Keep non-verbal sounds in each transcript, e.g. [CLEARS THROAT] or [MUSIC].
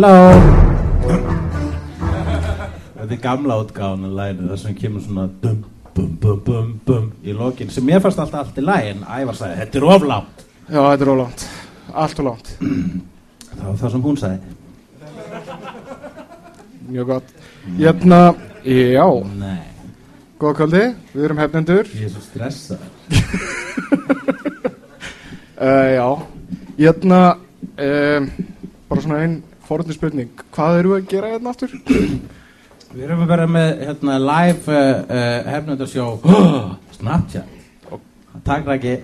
Halló Þetta er gamla útgáðan af læginu þar sem kemur svona dum, bum, bum, bum, bum í lokin sem mér fannst alltaf allt í lægin Ævar sagði, þetta er oflátt Já, þetta er ólánt. Allt og lánt. [CLEARS THROAT] Það var það sem hún sagði Mjög gott. Hérna, já, Nei, góða kvöldi. Við erum hefnendur. ég er svo stressað Uh, [LAUGHS] já, hérna, uh, bara svona einn forðni spurning. Hvað eru að gera hérna aftur? [CLEARS THROAT] Við erum að vera með hérna, live uh, uh, hefnundarsjó [GASPS] Snapchat Takk Raki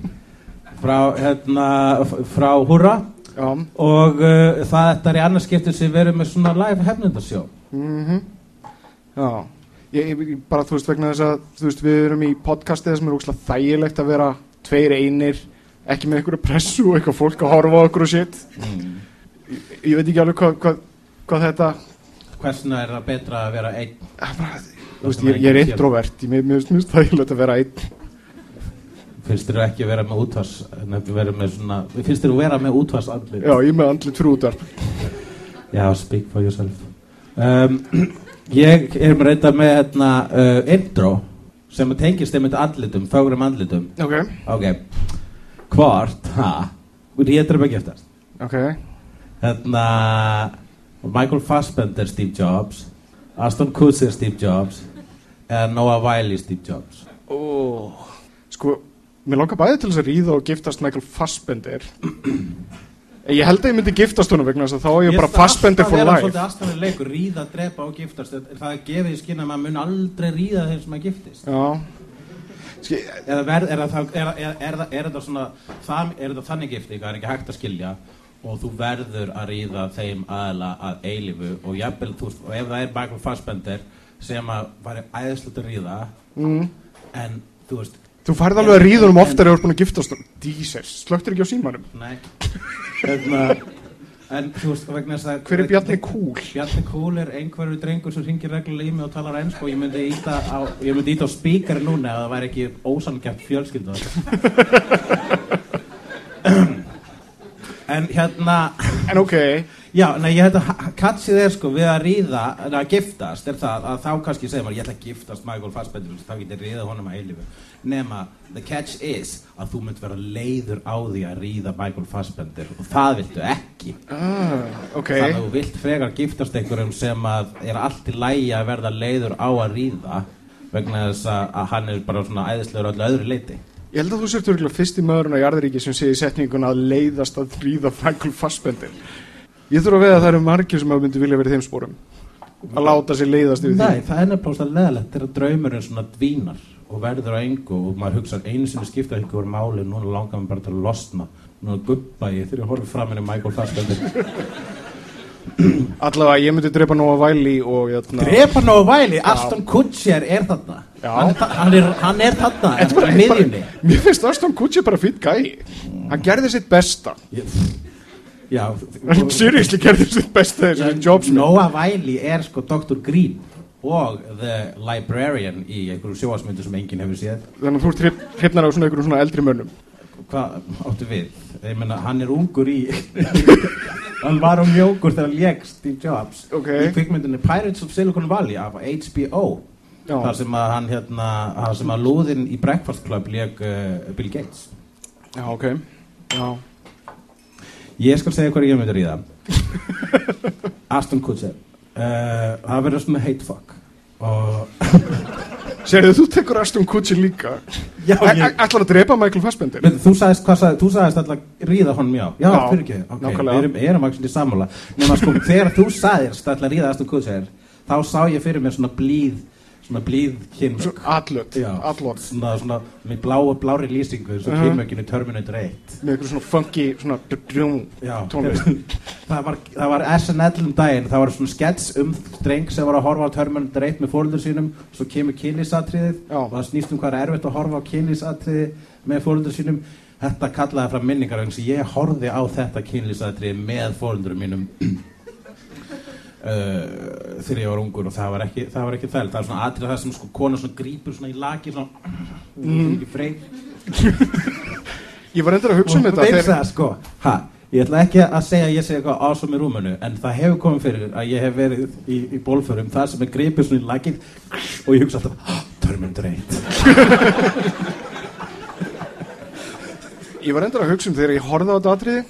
[LAUGHS] frá, hérna, frá Húra Já, og uh, það er í annars skiptið sem við erum með svona live hefnundarsjó mhm. Já, ég, ég, bara, þú veist, vegna þess að, veist, við erum í podcastið sem er úkslega þægilegt að vera tveir einir, ekki með einhverju pressu og eitthvað fólk að horfa okkur og shit. mm. Ég, veit ekki alveg hvað, hvað, hvað þetta, Hversna er það betra að vera einn? Ah, bara, veist, ég, ég er introvert, ég, finnst mér finnst þægilegt að vera einn. Finnst þér ekki að vera með útvars Finnst þér að vera með útvars andlit Já, ég með andlit fyrir útvarp. Já, speak for yourself. Um, [CLEARS THROAT] Ég er með reynda með hérna, uh, intro sem tengist með andlitum, fögrum andlitum. Ok, Ok. Hvort, ha Ég er ekki eftir? Ok. Hérna Michael Fassbender Steve Jobs Aston Kutcher Steve Jobs eða Noah Wiley Steve Jobs Ó, sko, mér langar bæði til þess að ríða og giftast Michael Fassbender. En Ég held að ég myndi giftast honum vegna þess að þá er ég bara Fassbender for Það er life. svolítið aðstæðanlega leikur, ríða, drepa og giftast Það er gefið í skinn að maður mun aldrei ríða þeim sem maður giftist Já. Eða verð, er, það, er, er, er, er, er þetta svona það, Er þetta þannig gifting, það er ekki hægt að skilja Og þú verður að ríða þeim aðla að eilifu Og jafnvel, þú og ef það er Michael Fassbender Sem að væri æðislega að ríða mm, En, þú veist, þú færð alveg að ríða honum oftar ef þú ert búin að giftast. Jesus, slöktir ekki á símanum. nei Hérna En þú veist, vegna þess að Hver er Bjarni Kúl? Bjarni Kúl er einhverju drengur sem ringir reglulega í mig og talar ennsku og ég myndi íta á, ég myndi íta á spíkari núna ef það væri ekki ósannkjæft fjölskyldu [LAUGHS] En hérna En ok, Já, nei, ég held að katsið er sko við að ríða, að giftast er það að þá kannski segir maður ég ætla að giftast Michael Fassbender þá getur ríða honum að eilifu nema, the catch is að þú mynd vera leiður á því að ríða Michael Fassbender og það viltu ekki ah, ok. Þannig að þú vilt frekar giftast einhverjum sem að er allt í lægi að verða leiður á að ríða vegna þess að, að hann er bara svona æðislegur öllu öðru leiti. Ég held að þú sért örgulega fyrsti maðurinn á jarðaríki sem segir setninguna að leiðast að ríða Michael Fassbender. Ég þurfa að veða að það eru margir sem að myndi vilja verið þeim spórum. Að láta sér leiðast yfir Nei, það er nefnilega svona leðalegt þegar draumurinn svona dvínar og verður á engu og maður hugsa einu sinni skipta einhver máli núna langar maður bara til að losna núna guppa ég þegar ég horfði fram henni Michael Fassbender því. Allavega, ég myndi drepa Nóa Væli og jötna... Drepa Nóa Væli, Aston Kutcher er þarna. Hann, hann, er, hann er þarna er bara- miðjunni Mér finnst Aston Kutcher bara fýtt gæi. Hann gerði sitt besta. Já, Hann seriously gerði sitt besta. Noah Wiley er sko Dr. Green og The Librarian í einhverju sjóasmyndu sem enginn hefur séð Þannig að þú ert hrifnar á svona einhverjum svona eldri mönnum. hvað áttu við? Ég meina, hann er ungur í [LAUGHS] hann var um mjókur þegar hann lék Steve Jobs Ok. í kvikmyndinni Pirates of Silicon Valley af HBO. Þar sem að hann hérna, þar sem að lúðinn í Breakfast Club leik uh, Bill Gates. Já, ok. Já, Ég skal segja hvað ég myndi að ríða. [LAUGHS] Aston Kutcher. Uh, Það verður svona hate fuck. Og Serðu, þú tekur Aston Kutcher líka. Já, ég- Ætlar að drepa Michael Fassbender? Veitu, þú sagðist, hvað sagði, þú sagðist alltaf ríða honum já. Já, Já, fyrir ekki, ok, við erum, erum ekki í sammála. Nefna sko, þegar þú sagðist alltaf ríða Aston Kutcher Þá sá ég fyrir mér svona blíð Svona blíð kynmök Allot, allot Svona, svona, með blá, blári lýsingu Svo Mhm. kynmökinu Terminator 1 Með eitthvað svona funky, svona drjum tónlist. [LAUGHS] Það var, var SNL um daginn, það var svona skets um dreng sem var að horfa á Terminator 1 með fóröldur sínum, svo kemur kynlýsatriðið Já. og það snýst um hvað er erfitt að horfa á kynlýsatriði með fóröldur sínum. Þetta kallaði fram minningar eins og ég horfði á þetta kynlýsatriði með fóröldurum mínum [CLEARS THROAT] uh, þegar ég var ungur og það var ekki það var ekki þælt, það er svona atrið það sem sko kona svona grípur svona í laki svona mm. ekki freyð [LAUGHS] Ég var endur að hugsa um þetta þegar- það sko. Ha, ég ætla ekki að segja að ég segja eitthvað ásum í rúmunu en það hefur komið fyrir að ég hef verið í, í bólförum það sem er gripið svona í lakið og ég hugsa alltaf "Ah, Terminator [LAUGHS] 1 Ég var endur að hugsa um þegar ég horfði á þetta atriði.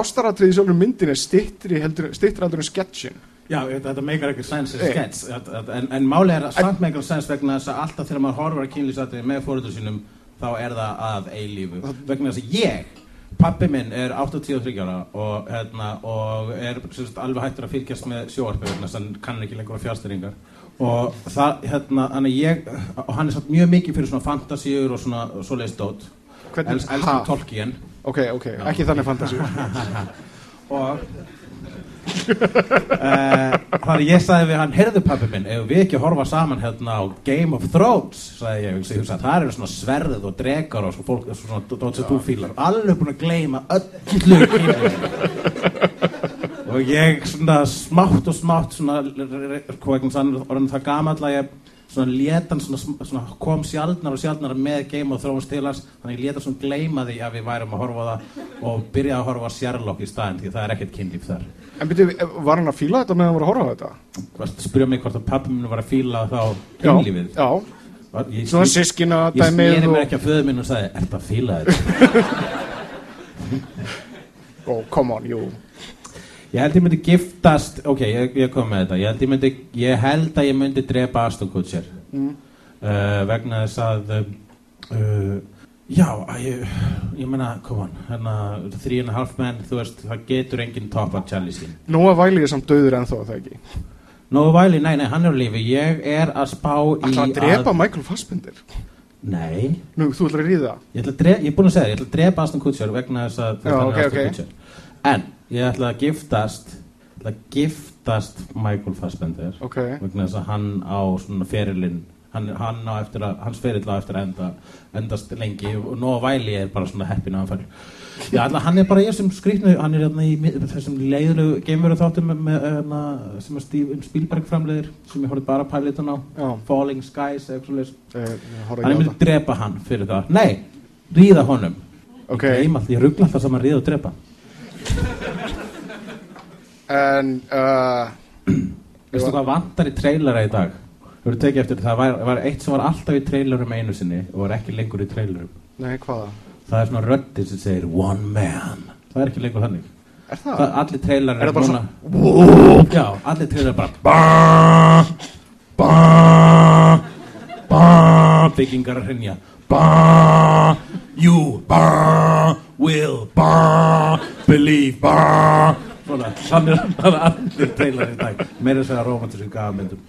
Ástaratriði í sjálfur myndin er stittri heldur, stittri heldur en sketchin Já, þetta meikar ekki sens Nei. skets en, en máli er að samt meikar sens vegna þess að alltaf þegar maður horfar að kynlýsatrið með fóröldur sínum þá er það að eilífu. Vegna þess að ég Pappi minn er 83 ára og, hérna, og er sérst, alveg hættur að fylgjast með sjóarpi vegna þess að hann kann ekki lengur á fjárstyringar og það, hérna, ég og hann er satt mjög mikið fyrir svona fantasíur og svona svoleiðis dót. Hvernig- Els, Ha? elskum Tolkien. Ok, ok, ekki þannig fantasi [LAUGHS] og uh, [LAUGHS] þannig ég sagði við hann heyrðu pappi minn, ef við ekki horfa saman hérna á Game of Thrones? Sagði ég, hugsa, það eru svona sverð og drekar og fólk, svona dót sem þú fílar alveg búin að gleyma öllu og ég svona smátt og smátt svona, hvað ekki sann orðin það gamall að ég svona létan svona, svona kom sjaldnar og sjaldnar með Game of Thrones til hans. Þannig ég létan svona gleyma því að við værum að horfa það og byrja að horfa Sherlock í staðin því það er ekkert kynlíf þar. En byrju, var hann að fíla þetta meðan hann var að horfa þetta? Spyrja mig hvort að pappi minn var að fíla þá kynlífið. Já, Var- ég, svona ég, sískina ég dæmið sneri mér ekki að föðu minn og sagði Ert að fíla þetta? [LAUGHS] Ó, come on, jú Ég held ég myndi giftast Ok, ég, ég kom með þetta. Ég held ég myndi, ég held að ég myndi drepa Aston Kutcher. Mm. uh, vegna þess að uh, já, að ég, ég meina, come on hérna, three and a half men, þú veist það getur enginn toppað Charlie sín Nóa Væli er samt döður ennþá, það ekki? Nóa Væli, nei, nei, hann er á lífi. Ég er að spá í Ætlar að drepa Michael Fassbender? Nei, Nú, þú ætlar að ríða? Ég, ætla að drepa, ég er búin að segja, það, ég ætla að drepa Aston Kutcher vegna þess að hann er ok, Aston ok. Kutcher. En ég ætla að giftast ætla að giftast Michael Fassbender. Ok, vegna þess að hann á svona ferilinn hann, hann á eftir að, hans ferill á eftir að enda, endast lengi og Nóa Væli er bara svona heppin að hann fær já, alltaf hann er bara ég sem skrýtnu hann er hérna í þessum leiðilegu geimveru þáttum með, með hérna, sem að Steve Spielberg framleiðir sem ég horfði bara pælitan á. Já. Falling Skies eða eitthvað svoleiðis. eh, ég hann ekki á myndi drepa hann fyrir það. Nei, ríða honum. Ok. ég, ég ruggla alltaf saman ríða og drepa það En, uh, veistu hvað vantar í trailera í dag? Þú eru tekið eftir það var, var eitt sem var alltaf í trailerum einu sinni og var ekki lengur í trailerum. Nei, það er svona röddin sem segir one man. Það er ekki lengur þannig. Er það? það, allir trailer Er bara núna já, allir trailer bara ba, ba, ba, byggingar að hrinja ba, you ba, will ba, believe ba svona, þannig er- það er allir trailer í dag. Meira að segja romantísku gafamyndum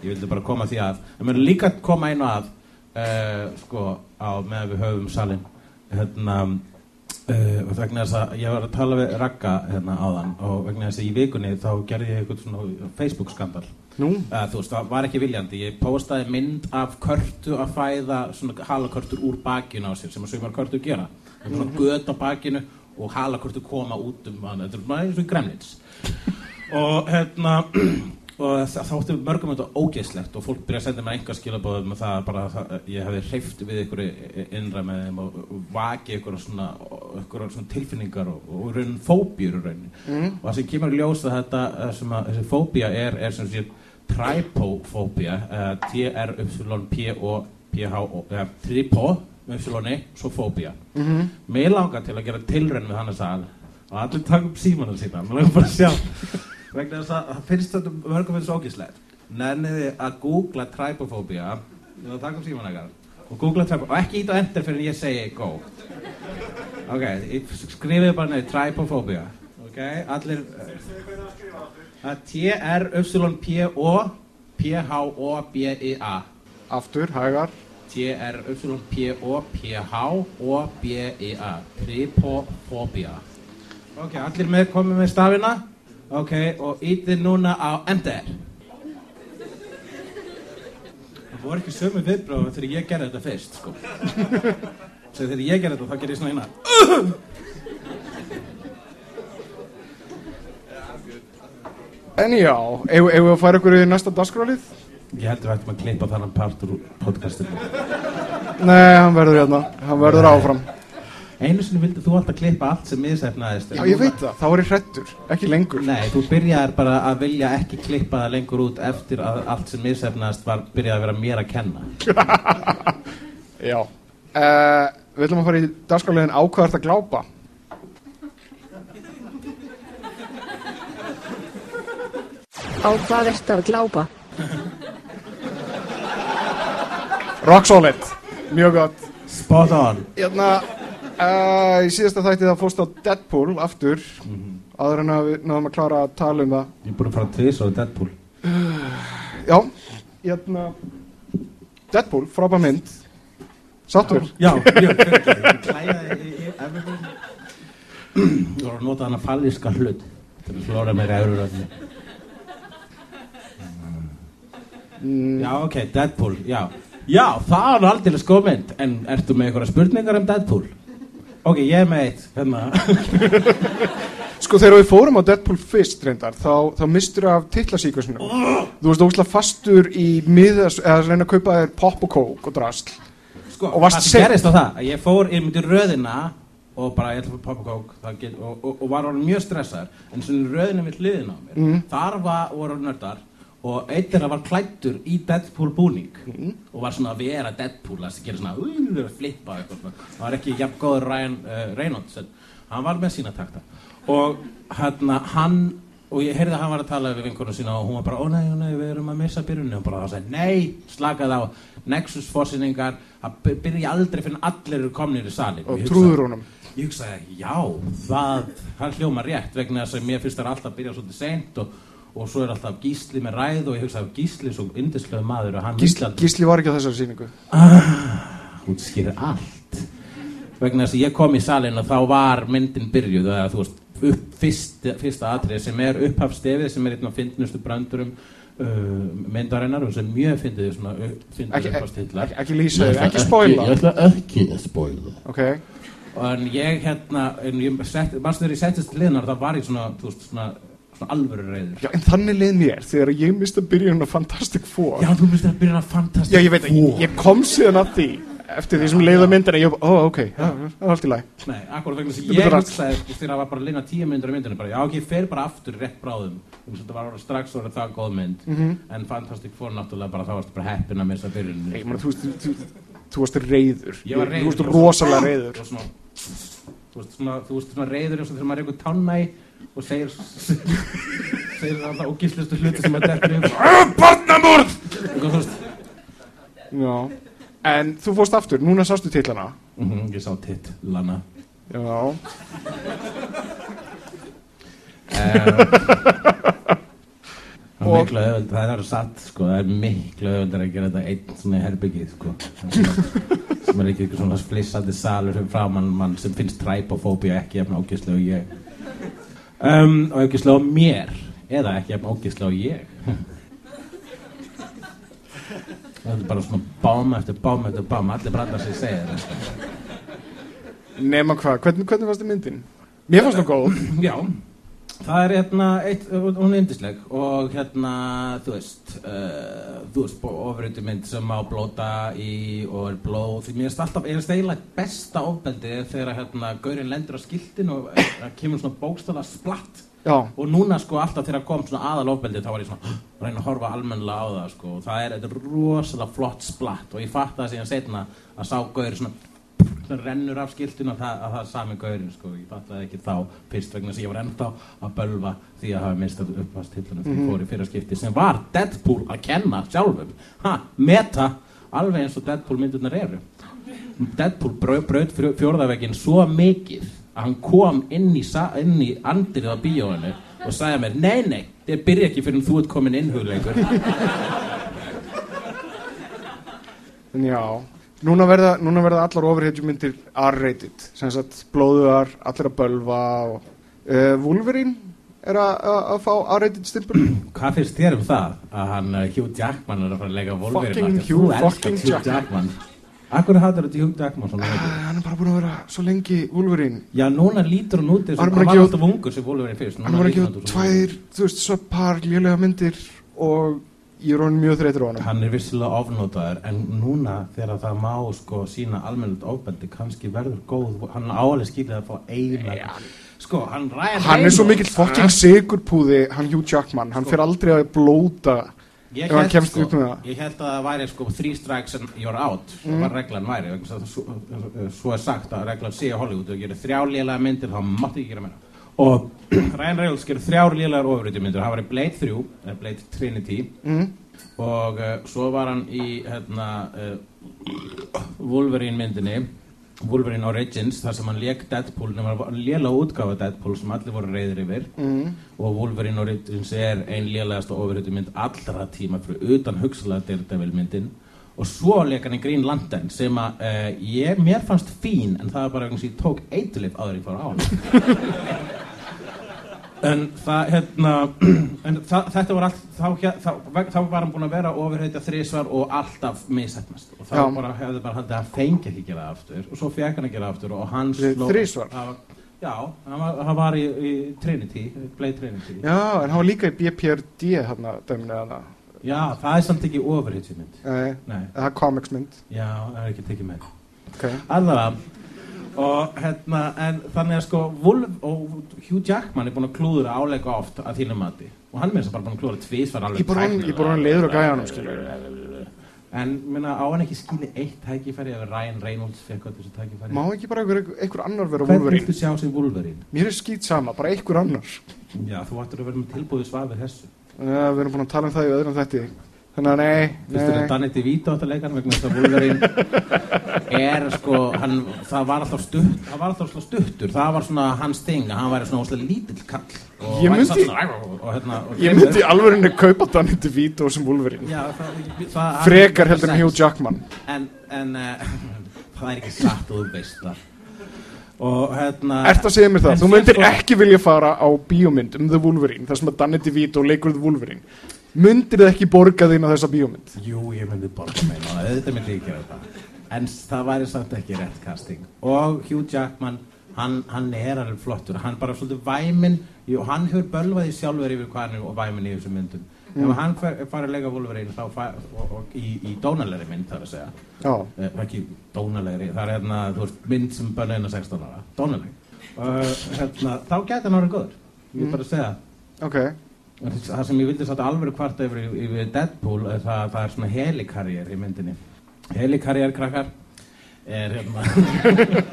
ég vildi bara koma því að það mun líka koma einu að uh, sko á meðan við höfum salin hérna uh, vegna þess að ég var að tala við Ragga hérna áðan og vegna þess að í vikunni þá gerði ég eitthvað svona Facebook skandal Nú, uh, þú veist, það var ekki viljandi. Ég postaði mynd af körtu að fæða svona halakörtur úr bakinu á sér sem að sumar körtur gera. Það er svona göt á bakinu og halakörtur koma út um hann þetta er bara eins og gremlins. [LAUGHS] Og hérna [CLEARS THROAT] og það þáttu mörgum þetta ógeðslegt og fólk byrja að senda mér enga skilabóðum og það bara, það, ég hefði hreift við ykkur innra með þeim og, og vaki ykkur svona, ykkur svona tilfinningar og, og raunin fóbíur í raunin mm. og það sem kemur í ljós að þetta sem að, þessi fóbía er, er sem sé trypophobia T-R-Y-P-O-P-H-O uh, tripo með y svo Mhm. Mér langar til að gera tilraun við hann að sal og allir taka upp símanum sína Mér langar bara að sjá. Vegna þess að það finnst þetta mörgum finnst ógíslegt. Nenniði að googla trypophobia og taka upp símanum ekkert og googla trypophobia og ekki ít á enter fyrir en ég segi go. Ok, ég- skrifið bara nefnir trypophobia Ok, allir Það T-R-Y-P-O-P-H-O-B-I-A Aftur, hægar. T-R-Y-P-O-P-H-O-B-I-A Tripophobia Ok, allir með komið með stafina? Ok, og ítið núna á ender. Það voru ekki sömu viðbröðum þegar ég gerði þetta fyrst sko. [LAUGHS] Þegar ég gerði þetta þá gerði ég svona eina En já, eigum við að færa ykkur í næsta dagskrálið? Ég heldur að við ættum að klippa þannan part úr podcastinu. Nei, hann verður hérna, hann verður áfram. Einu sinni vildi þú alltaf klippa allt sem miðsefnaðist Já, ég veit það, þá er ég hrettur, ekki lengur. Nei, þú byrjaðir bara að vilja ekki klippa það lengur út eftir að allt sem misefnaðist var byrjað að vera mér að kenna. [LAUGHS] Já. Uh, Við ætlum að fara í dagskráliðin ákvæðart að glápa Á hvað ertu að glápa? Rock solid, mjög gott. Spot on. Hérna, uh, í síðasta þætti það fórst á Deadpool aftur. Áður en að við náðum að klára að tala um það. Ég er búin að fara tvis á Deadpool. Já, hérna Deadpool, frábær mynd. Sáttur? Já, Ég klæði í everything. Þú voru að nota hana fallíska hlut. Til að flóra mér eurur öfni. Já, ok, Deadpool, já. Já, það nú aldrei sko mynd. En ertu með einhverja spurningar um Deadpool? Ok, ég er með eitt. Hérna. [LAUGHS] Sko þegar við fórum á Deadpool fyrst reyndar þá, þá mistur af titlasíkusinu Þú veist óslega fastur í miðas eða reyna að kaupa þér pop og kók og drasl Sko, Og það gerist á það að ég fór inn myndi röðina og bara ég ætla að fá poppakók get, og, og, og var orðin mjög stressaður en svona röðina við hliðina á mér Mm. þar var, voru nördar og einn þeirra var klættur í Deadpool búning. Mm. og var svona að vera Deadpool að gera svona uh, flippa eitthvað það var ekki jafn góður Ryan uh, Reynolds en hann var með sína takta. Og hérna hann og ég heyrði að hann var að tala við vinkonum sína og hún var bara, ó nei, ó nei, við erum að missa byrjunni og bara það sagði, nei, slakað á. Nexus fórsýningar, það by- byrja aldrei fyrir allir eru komnir í salin og trúður honum. Ég hugsaði, já, það, það hljóma rétt vegna þess að mér finnst það alltaf að byrja svolítið seint og, og svo er alltaf gísli með ræð og ég hugsaði, gísli er svo yndislegu maður Gísli, Gísli var ekki á þessari síningu útskýrir allt. Vegna þess að ég kom í salin og þá var myndin byrjuð eða veist, upp, fyrst, fyrsta atrið sem er upphafstefið sem er einn af fyndnustu brandurum uh, myndarinnar og sem mjög fyndið svona upp- fyndið Ekki, upphafstitlar ekki, ekki lýsa þér, ekki spoila. Ég ætla ekki að spoila. Ok, En ég hérna, en ég sett, mannstu þegar ég settist liðnar, þá var ég svona, þú veist, svona alvöru reyður. já en þannig leið mér þegar ég mista byrjun á Fantastic Four Já, þú mistir að byrja að fantast. Já, ég veit, ég, ég kom síðan að því eftir því sem leiða myndina, ég, ó, ok, það er allt í læg Nei, akkur vegna að ég að- hugsaði, þegar það var bara að linna tíu myndir á myndinu, bara, já, ok, fer bara aftur rétt bráðum. Þetta var strax orðið það góð mynd. Mhm. En Fantastic Four náttúrulega bara, þá varstu bara heppin að missa meina, þú varst reyður var reiður. Þú varst rosalega reyður þú veist, svona, svona reyður eins og þegar maður er tanna í og segir, [LAUGHS] segir alltaf ógíslustu hluti sem að þetta er Barnamorð! Já. En þú fórst aftur, núna sástu titlana. Mhm, ég sá titt, Lana Já [LAUGHS] Það er miklu öðvöld, það er satt sko, það er miklu öðvöld að gera þetta einn svona í herbyggið sko. Sem er ekki eitthvað svona flissandi salur sem framann mann sem finnst træpofóbía ekki jafn ógíslega og ég um, og ógíslega og mér eða ekki ógíslega og ég [LAUGHS] Það er bara svona bám eftir bám eftir bám allir brandar sem segja þetta. Nema hvað, hvernig, hvernig fannst þið myndin? Mér fannst það góð Já, það er hérna, eitt, hún er yndisleg og hérna, þú veist, uh, þú veist, ofröndi mynd sem má blóta í og er blóð, því mér finnst alltaf, ég finnst eiginlega besta ofbeldi þegar hérna gaurinn lendur á skiltin og það kemur svona bókstala splatt. Já, og núna sko alltaf þegar kom svona aðalofbeldi þá var ég svona reyna að horfa almennilega á það sko. Og það er, þetta er rosalega flott splatt. Og ég fatt það síðan setna að sá gaur svona, svona rennur af skiltinu að það, að það er sami gaurin sko. Ég fatt það ekki þá fyrst vegna að ég var ennþá að bölva því að hafa mistað uppvastiltunum því ég fór í fyrra skipti sem var Deadpool að kenna sjálfum. Ha, meta, alveg eins og Deadpool myndurnar eru. Deadpool brau- braut fjórðaveginn svo mikið að hann kom inn í, í andrið á bíóinu og sagði mér, nei, nei, þetta byrja ekki fyrir þú ert komin inn hugleikur. En já Núna verða, núna verða allar overheitjumyndir R-rated, sem sagt blóðuðar, allir að bölva og uh, Wolverine er að, að, að fá R-rated stimpul [CLEARS THROAT] Hvað finnst þér um það að hann uh, Hugh Jackman er að fara að leika Wolverine Fucking að Hugh elskar fucking Hugh Jackman. Jackman. Akkur hattur þetta Hugh Jackman svona mikið? Hann er bara búin að vera svo lengi Wolverine. Já, núna lítur hann út eins og Hann var að alltaf ungur sem Wolverine fyrst. Hann var ekki út tvær, þú veist, svöppar, lélega myndir og ég er honum mjög þreytur á honum. Hann er vissilega ofnótaður en núna þegar það má sko sína almennilegt ofbeldi kannski verður góð hann áalið skilja að fá eina sko hann Ryan Hann er svo mikill fucking sigurpúði, hann Hugh Jackman, hann fer aldrei að blóta Ég ef hann held, kemst sko, upp með það. ég held að það væri sko three strikes and you're out. Mm. það var reglan væri svo, svo er sagt að reglan sé Hollywood og gerir þrjá lélega myndir þá mátti ekki gera meira og [CLEARS THROAT] Ryan Reynolds gerir þrjár lélegar ofuröyti myndir hann var í Blade 3 eða Blade Trinity. Mm. og uh, svo var hann í hérna, uh, Wolverine myndinni Wolverine Origins þar sem hann leik Deadpool nema var lélega útgáfa Deadpool sem allir voru reyðir yfir. Mm. og Wolverine Origins er ein lélegasta ofurhutu mynd allra tíma fyrir utan hugsalega Daredevil myndin og svo leik hann í Green Lantern sem að uh, ég, mér fannst fín en það var bara einhvers ég tók eiturlif áður ég fór á hann [LAUGHS] en það hérna [CLEARS THROAT] en það, þetta var allt þá, þá, þá var hann búinn að vera ofurheitja þrísvar og alltaf missætnast og þá Já. bara hefði bara haldið að fengi ekki gera aftur. Og svo fekk hann að gera aftur og hann sló- þrisvar? Það var- Já, hann var, hann var í, í Trinity, Blade Trinity. Já, en hann var líka í BPRD hérna, að það Já, það er samt ekki ofurheitsmynd Nei, Nei, það er comicsmynd já, það er ekki tekið með. Okay. Allavega og hérna, en þannig að sko Wolf og Hugh Jackman er búin að klúðura áleika oft að þínum mati. Og hann er mér sem bara búin að klúðura tvísvar alveg Ég bara hann- ég bara hann leiður á gæjanum, skilur. En, minna, á hann ekki skilið eitt tækifæri ef Ryan Reynolds fekk öll þessu tækifæri? Má ekki bara einhver, einhver annar vera Wolverine? viltu sjá sem Wolverine? Mér er skýt sama, bara einhver annar. Já, þú ættir að vera með tilbúið svar við þessu. Já, við erum búin að tala um það í öðrum þætti Þannig að nei, Fyrst er nei. Danny DeVito átt að leika hann vegna þess að Wolverine er sko, hann, það var alltaf stutt, það var alltaf stuttur, það var svona hans þing að hann væri svona óslega lítill kall Ég myndi- og, hérna, og Ég myndi alveg kaupa Danny DeVito sem Wolverine Já, það, það, Frekar heldur en Hugh Jackman. En, en uh, [LAUGHS] það er ekki satt og þú veist það. Og hérna Ert að segja mér það, þú myndir sko- ekki vilja fara á bíómynd um The Wolverine þar sem að Danny DeVito leikur The Wolverine Myndir þið ekki borga þín á þessa bíómynd? Jú, ég myndi borga meina það, auðvitað myndi ég gera þetta En það væri samt ekki rétt casting. Og Hugh Jackman, hann, hann er alveg flottur. Hann bara svolítið væminn Jú, hann hefur bölvaði sjálfur yfir hvað hann er væminn í þessum myndum. Ef hann fer- fær að leika Wolverine þá fær, og, og, í, í dónalegri mynd þar að segja. Já, eh, ekki dónalegri, það er hérna, þú veist, mynd sem bönna inn á 16 ára, dónaleg. Uh, hérna, þá gæti hann orðið góður ég vil bara segja ok það sem ég vildi satt alveg kvarta yfir, yfir Deadpool er það, það er svona helikarriér í myndinni helikarriér krakkar er hérna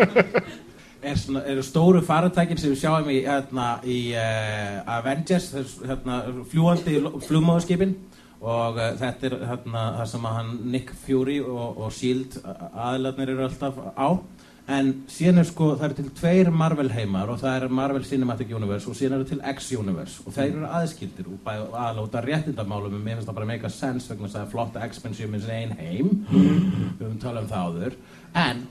[LAUGHS] er svona, eru stóru faratækin sem við sjáum í, hérna, í uh, Avengers hérna, fljúandi flugmáðskipin og uh, þetta er hérna, það sem Nick Fury og, og S.H.I.E.L.D. aðlarnir eru alltaf á en síðan er sko, það eru til tveir Marvel heimar og það er Marvel Cinematic Universe og síðan eru til X-Universe og þeir eru aðskildir og aðlóta réttindamálum. En mér finnst það bara make a sense vegna þess að flotta X-Men séu með sin ein heim. Við höfum talað um það áður. En,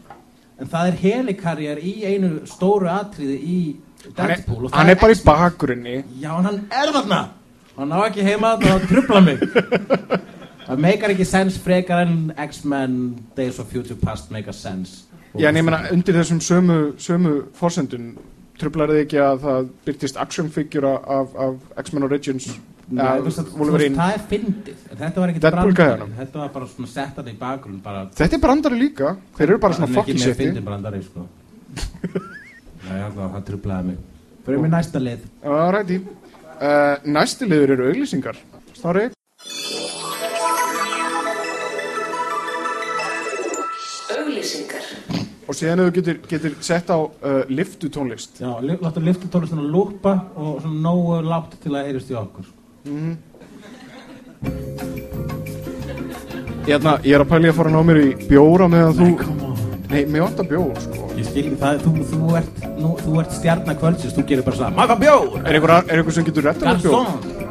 en það er helikarriér í einu stóru atriði í er, Deadpool og það hann er bara í X-Men. bakgrunni. Já, hann er þarna. Hann á ekki heima þarna og trubla mig. [LAUGHS] Það meikar ekki sens frekar en X-Men Days of Future Past make a sense Já, en ég meina, undir þessum sömu, sömu forsendun trublar þið ekki að það byrtist action figure af, af X-Men Origins? Nei, veist að- Wolverine? það er fyndið. Þetta var ekki gæjanum. Þetta var bara svona sett hann í bakgrunn bara, Þetta er brandari líka, þeir eru bara svona Hann er fucking ekki með fyndin brandari sko. [LAUGHS] Nei, já, það trublaði mig. Fyrir mér næsta lið. Uh, Næsti liður eru auglýsingar. Snorri Og síðan ef þú getur, getur sett á uh, liftu tónlist Já, li- láttu lifta tónlistin að lúpa og svona nógu látt til að heyrist í okkur Ég, hérna, ég er að pæli að fara að ná mér í bjóra meðan þú come on Nei, mér vantar bjór sko Ég skil ekki það, þú, þú ert, ert stjarnakvöldsins, þú gerir bara svona Maga bjór! Er einhver, er einhver sem getur retta mér bjór? Garçon!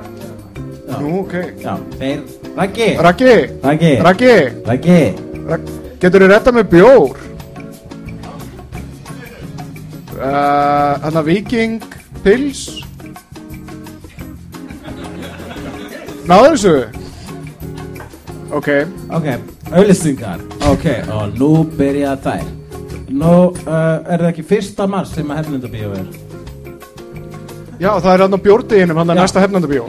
Nú, ok Já, þeir, Raggi! Raggi Raggi! Raggi Raggi! Rag, Getur þú retta mér bjór? Uh, Hanna Viking Pils. Náðu þessu? Ok. Ok, auðlýsingar Ok, og nú byrja þær. Nú, uh, er það ekki fyrsta mars sem að hefnendabíó er? Já, það er hann á bjórdeginum, hann er Já. næsta hefnandabíó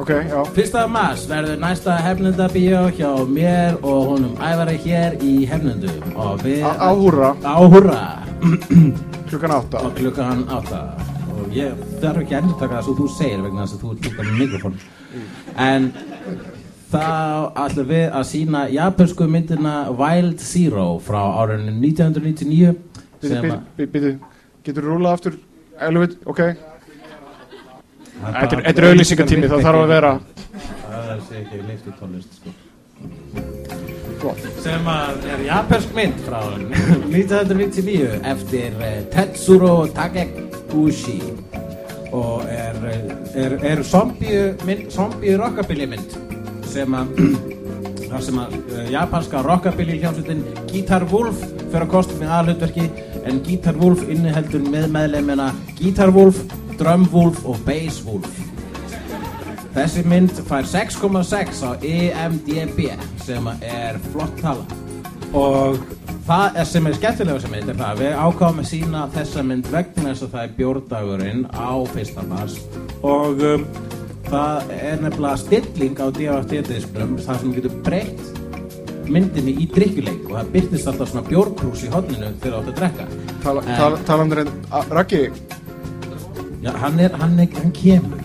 Ok, já. Fyrsta mars verður næsta hefnendabíó hjá mér og honum æfari hér í hefnendum. Og við Á- Áhúrra, Áhúrra [CLEARS THROAT] klukkan átta. Og klukkan átta. Og ég þarf ekki að endur taka það svo þú segir vegna þess að þú ert líka með mikrofón. En þá ætlum við að sína japansku myndina Wild Zero frá árinu 1999 Býtu, sem Getur þú rúlað aftur? Elvit, ok. Þetta er- er auglýsingatími, það þarf að vera- það sé ekki leifti tónlist sko. Gott. Sem að er japansk mynd frá 1999 [LAUGHS] eftir eh, Tetsuro Takeguchi og er, eh, er, er zombie, rockabilly mynd. Sem að [CLEARS THROAT] sem að uh, japanska rockabilly hljómsveitin Guitar Wolf fyrir að kosta með aðhlutverki en Guitar Wolf inniheldur með meðlemina Guitar Wolf, Drum Wolf og Bass Wolf Þessi mynd fær 6,6 á E EMDB sem er flott tala. Og það er sem er skemmtilega sem mynd er það að við ákváðum að sína þessa mynd vegna þess að það er bjórdagurinn á fyrsta mars. Og um, það er nefnilega stilling á DFT-disknum þar sem getur breytt myndinni í drikkjuleik og það byrtist alltaf svona bjórkrús í hodninu þegar þú átt að drekka. Tala, En- um Raggi, Já, hann er, hann er, hann kemur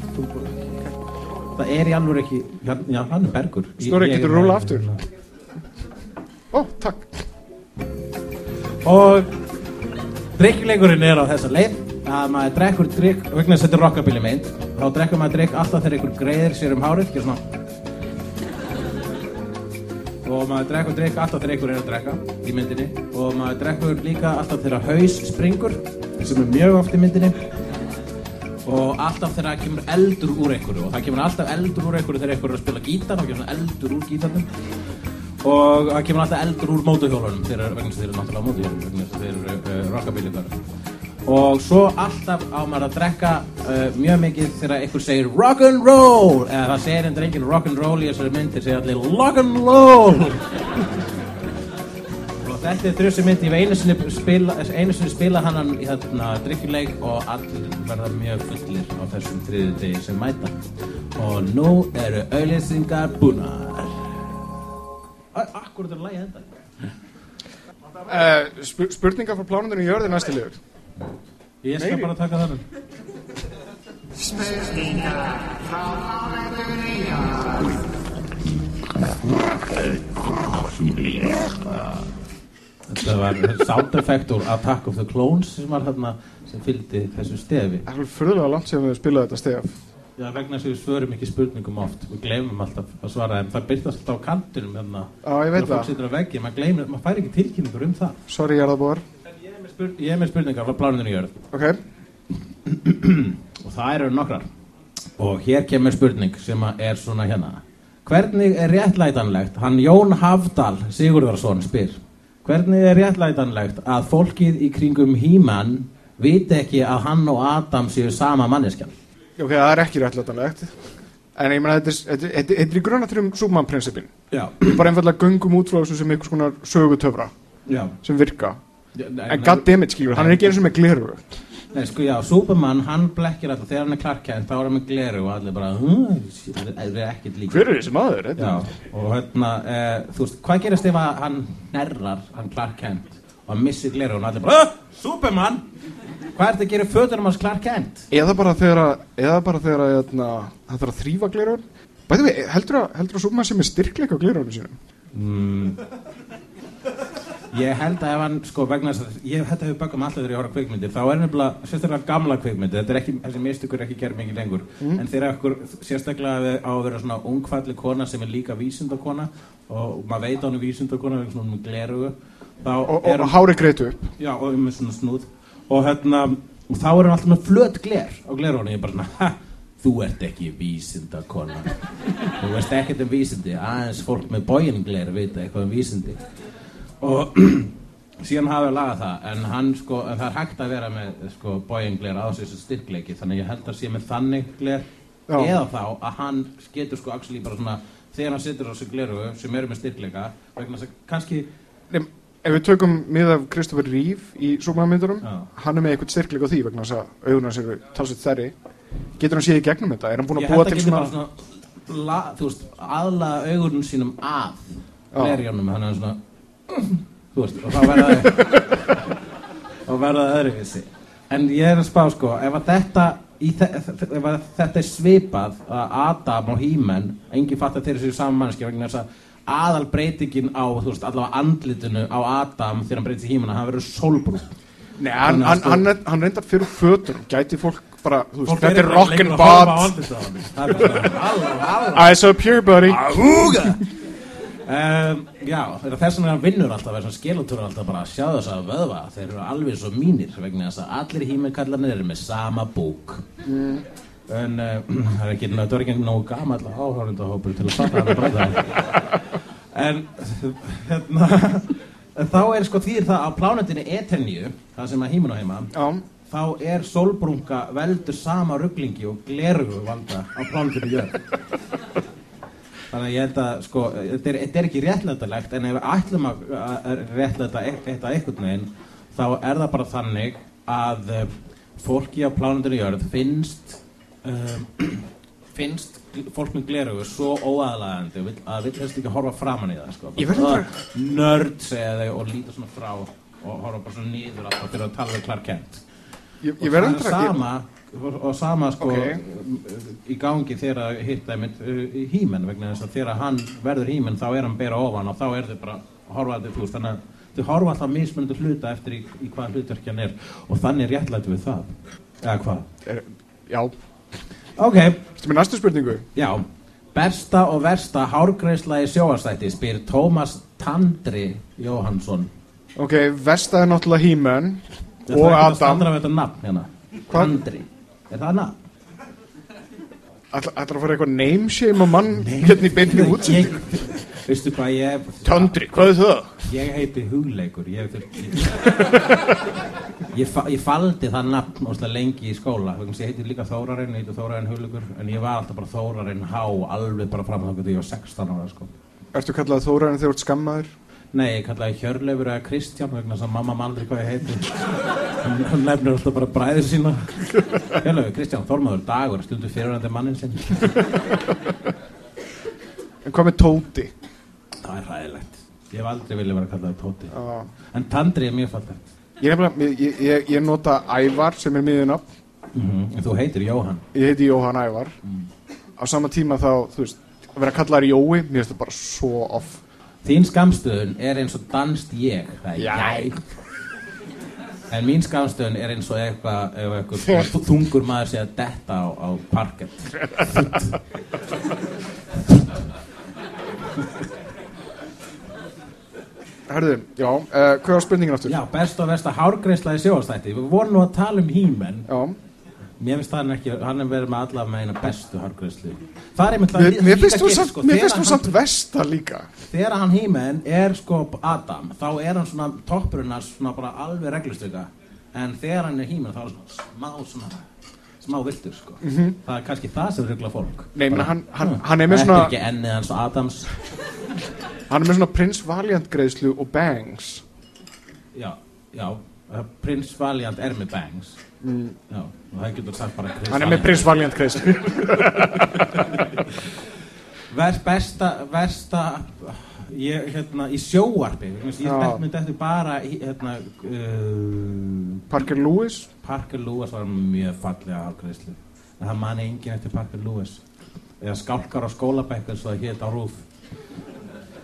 Það er í alveg ekki Já, já, hann er bergur. Snorri, ég er geturðu rúllað bergur. ó, takk. Og Drikkjuleikurinn er á þessa leið. Að maður drekkur drikk vegna þess að þetta er rockabilly mynd þá drekkur maður drikk alltaf þegar einhver greiðir sér um hárið ekki svona. Og maður drekkur drikk alltaf þegar einhver er að drekka í myndinni. Og maður drekkur líka alltaf þegar haus springur sem er mjög oft í myndinni og alltaf þegar það kemur eldur úr einhverju og það kemur alltaf eldur úr einhverju þegar einhverju er að spila gítar þá kemur eldur úr gítarnum. Og það kemur alltaf eldur úr mótuhjólunum þegar þeir eru náttúrulega mótuhjólunum vegna þess að þeir eru uh, rockabilly og svo alltaf á maður að drekka uh, mjög mikið þegar einhver segir rock'n'roll eða það segir endur enginn rock'n'roll í þessari mynd þeir segja allir lock'n'roll og þetta er þrjusi mynd ég hef einu sinni spila, einu sinni spila hann í þarna drikkjuleik og allir verða mjög fullir á þessum þriðu degi sem mæta. Og nú eru auðlýsingar búnar. Akkur þetta er lægi enda. Uh, sp Spurningar frá plánundinu í jörði næsti liður. Ég skal Meiri. bara taka þannig Þetta var sound effect úr Attack of the Clones sem var þarna sem fylgdi þessu stefi. Það er alveg fyrðulega langt sem við spilaði þetta stef. Já, vegna þess að við svörum ekki spurningum oft. Við gleymum alltaf að svara þeim. Það byrtast alltaf á kantinum hérna. Já, ég veit það. veggi, maður gleymir, maður fær ekki tilkynningur um það. Sorry, Ég er með, spurn ég er með spurningar frá plánundinu jörð. Ok, og það eru nokkrar. Og hér kemur spurning sem er svona hérna. Hvernig er réttlætanlegt? Hann Jón Hafdal Sigurðarsson spyr hvernig er réttlætanlegt að fólkið í kringum He-Man viti ekki að hann og Adam séu sama manneskjan ok, það er ekki réttlætanlegt. En ég meina, þetta er- þetta þetta þetta í grunnatrjum Superman-prinsipin já, Við bara einfallega göngum út frá þessu sem einhvers konar sögutöfra já. sem virka. Já, nei, En goddammit, skilur, hann er ekki eins og með gleru Nei, sko, já, Superman, hann blekkir alltaf þegar hann er Clark Kent, þá er hann með gleru og allir bara, hm, það er ekkert líka Hver er þessi maður? Þetta Já, er- og hérna, e, þú veist, hvað gerast ef hann nerrar, hann Clark Kent og hann missir gleru og hann allir bara, "Ah, Superman Hvað er þetta að gera í fötunum hans Clark Kent? Eða bara þegar að, eða bara þegar að, hérna, hann þarf að þrýfa gleraun. Bæði við, heldur að, heldur að Superman sé með styrkleika á gleraunum sínum? Mm. Ég held að ef hann, sko, vegna þess að ég, þetta hefur bakað með alltaf þegar ég horf á kvikmyndir, þá er nefnilega sérstaklega gamla kvikmyndir, þetta er ekki, þessi mistykur er ekki gerð mikið lengur, en þegar ekkur sérstaklega á að vera svona ungfalli kona sem er líka vísindakona og maður veit að hún er vísindakona, vegna svona með glerugu, Og, er og hári greitu upp. Já, og með svona snúð. Og hérna, og þá er hann alltaf með flöt gler á glerunni, ég er bara svona ha, þú ert ekki vísindakona. [LAUGHS] Þú veist ekkert um vísindi. Aðeins fólk með bóingler vita eitthvað um vísindi og [CLEARS THROAT] síðan hafa við lagað það en hann sko, en það er hægt að vera með sko bóingler á þessu styrkleiki þannig að ég held að sé með þannig gler Já. eða þá að hann getur sko actually bara svona, þegar hann situr á þessu gleru sem eru með styrkleika vegna þess að kannski Nei, ef við tökum mið af Christopher Reeve í Superman myndurum, Já. hann er með eitthvað styrkleika á því vegna þess að auðvunum hans eru talsveit þerri. Getur hann séð í gegnum þetta? Er hann búin að búa til svona... svona la, veist, aðlaða augunum sínum að glerjónum þannig að svona þú veist, og þá verða og [LAUGHS] verða þau öðruvísi en ég er að spá sko ef að þetta þe ef að þetta er svipað að Adam og He-Man enginn fatt að þeir séu saman mannski vegna þess að aðal breytingin á þú veist, allavega andlitinu á Adam þegar hann breytist í He-Man hann verður sólbrún Nei, hann, hann, sko- hann, hann reyndar fyrir fötum, gæti fólk bara, þú veist, þetta er bara rock lengur and að horfa á bot. andlitið á honum. Það bara svona, halló, halló Eyes up here, buddy. Ahúga um, Já, þess vegna vinnur alltaf þess að skeletúr alltaf bara að sjá þess að vöðva. Þeir eru alveg svo mínir vegna þess að allir hímekallarnir eru með sama búk en uh, [CLEARS THROAT] það er ekki, ekki nógu gamall áhörundahópur til að fatta þetta breyta en hérna þá er sko þýr það á plánetinni Eterníu það sem að hímun á heima Já, þá er sólbrunga veldur sama rugglingi og glerugu valda á plánutinu jörð þannig að ég held að sko, þetta er, þetta er ekki réttlætalegt en ef við ætlum að, að réttlæta eitt að einhvern veginn þá er það bara þannig að uh, fólki á plánutinu jörð finnst um, [CLEARS THROAT] finnst fólk með glerugu svo óaðlægandi og að vill helst ekki horfa framan í það sko. Bara, nörd segja þau og líta svona frá og horfa bara svona nýður alltaf fyrir að tala við Clark Kent. Ég, og ég verð það er að... sama og, og sama sko Ok. í gangi þegar að hitta einmitt uh, hímen vegna þess að þegar hann verður hímen þá er hann bera ofan og þá er þau bara að horfa að þau þú veist þannig að þau horfa alltaf mismunandi hluta eftir í, í hvað hlutverk hann er. Og þannig réttlætu við það. Eða hvað? Er, já, ok, þetta er með næstu spurningu. já. Besta og versta hárgreisla í sjóastætti spyr Tómas Tandri Jóhansson Ok, Vesta er náttúrulega Það og er ekki að Adam. standa við þetta nafn hérna? Tandri, er það nafn? Ætlar að fara eitthvað name-shame á mann hérna í beinni útsendingu? Veistu hvað ég Tandri, hvað er það? Ég heiti Hugleikur Ég, ég, ég, fa, ég faldi það nafn óslega lengi í skóla vegna að Ég heiti líka Þórarinn, ég heiti Þórarinn Hugleikur En ég var alltaf bara Þórarinn Há Alveg bara fram að það ég var 16 ára sko. Ertu kallað Þóraðin þegar þú ert skammaður? Nei, ég kallaði Hjörleifur eða Kristján vegna þess að mamma mann aldrei hvað ég heiti Hann hann nefnir alltaf bara bræðir sína Hjörleifur, Kristján, Þormaður, Dagur Stundu fyrirvændi mannin sinn En hvað með Tóti? Það er hræðilegt Ég hef aldrei viljað vera kallaði Tóti Já. En Tandri er mjög fallegt Ég, ég, ég, ég nota Ævar sem er miðunafn. mm En þú heitir Jóhann Ég heiti Jóhann Ævar. Á sama tíma þá, þú veist, að vera kallaður Jói, mér finnst það bara svo off. Þín skamstöðun er eins og danst ég Það er Jæ. jæ En mín skamstöðun er eins og eitthvað ef eitthvað [LAUGHS] þungur maður sé að detta á, á parkett Herðu, já, uh, hvað var spurningin aftur? Já, best og versta hárgreisla í sjóastætti Við vorum nú að tala um hímen Já. Mér finnst hann ekki, hann er verið með alla með eina bestu hárgreislu Það er einmitt þú gerst, samt, sko, mér finnst þú samt Vesta líka. Þegar hann hímen er sko Adam Þá er hann svona toppurinn svona bara alveg reglustöka En þegar hann er hímen þá er hann svona smá svona smá viltur sko. Það er kannski það sem ruggla fólk. Nei, menn hann, hann, hm, hann er með svona, er ekki ennið hans Adams. [LAUGHS] Hann er með svona Prince Valiant greiðslu og bangs. Já, já. Prins Valiant er með bangs Já, og það getur sagt bara Prins Mm. Hann er með Prince Valiant greiðslu. [LAUGHS] Ver, besta, versta ég, hérna, í sjóarpi ég Já. dætt myndi eftir bara hérna, uh, Parker Lewis. Parker Lewis var mjög fallega afgreðslu en það mani engin eftir Parker Lewis. Eða skálkar á skólabekkur svo það hétt á rúf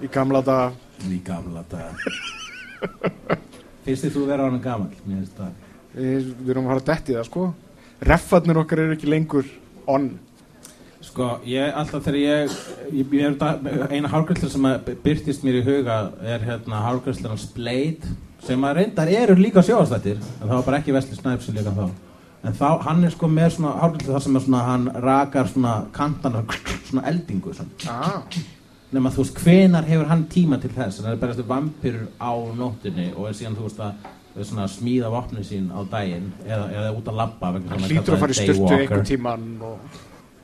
í gamla daga. Í gamla daga. Finnst þið þú vera á hann gamal mér finnst það við, við erum að fara að detti það sko reffarnir okkar eru ekki lengur on Sko, ég, alltaf þegar ég, ég, ég er eina hárgræsla sem að byrtist mér í huga er hérna hárgræslan Blade sem að reyndar eru líka sjóastættir en það var bara ekki Vesli Snæps sem líka þá en þá, hann er sko með svona hárgræsla þar sem er svona, hann rakar svona kantana, [LAUGHS] svona eldingu svona. ah. nema þú veist, hvenar hefur hann tíma til þess hann er bara vampirur á nóttinni og er síðan, þú veist, að smíða vopni sín á daginn eða, eða út að labba hann hlýtur að fara í daywalker. einhvern tíman og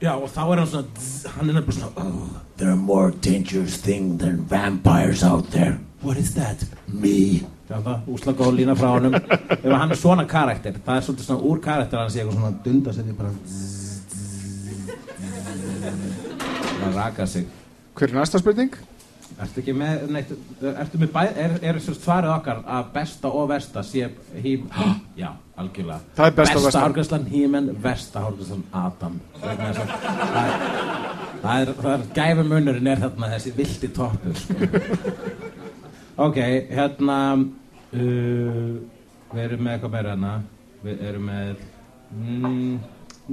Já, og þá er hann svona, dzz, hann er nefnilega svona oh, There are more dangerous things than vampires out there What is that? Me Já, það, úsla góð lína frá honum Ef hann er svona karakter, það er svolítið svona úr karakter hann sé eitthvað svona dunda sér bara dzz, dzz, Það raka sig hver er næsta spurning? Ertu ekki með, neitt, ertu með bæð, er, er svarið okkar að besta og versta sé hím, [GASPS] já, algjörlega. Það er besta og versta. hárgræslan hímen, versta hárgræslan Adam. Er, það er, það er gæfumunurinn er þarna þessi vildi toppur, sko. Ok, hérna, uh, við erum með eitthvað meira hérna, við erum með, mm,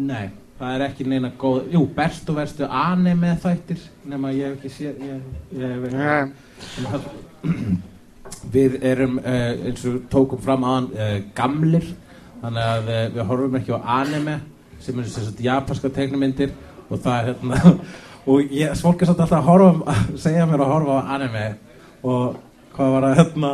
nei, það er ekki neina góð, jú, best og verstu anime þættir, nema ég hef ekki séð, ég, ég hef ekki, Nei, Við erum uh, eins og tókum fram aðan uh, gamlir þannig að uh, við horfum ekki á anime sem eru sem sagt japanska teiknumyndir og það er hérna [LAUGHS] og ég, er samt alltaf að horfa segja mér að horfa á anime og hvað var að hérna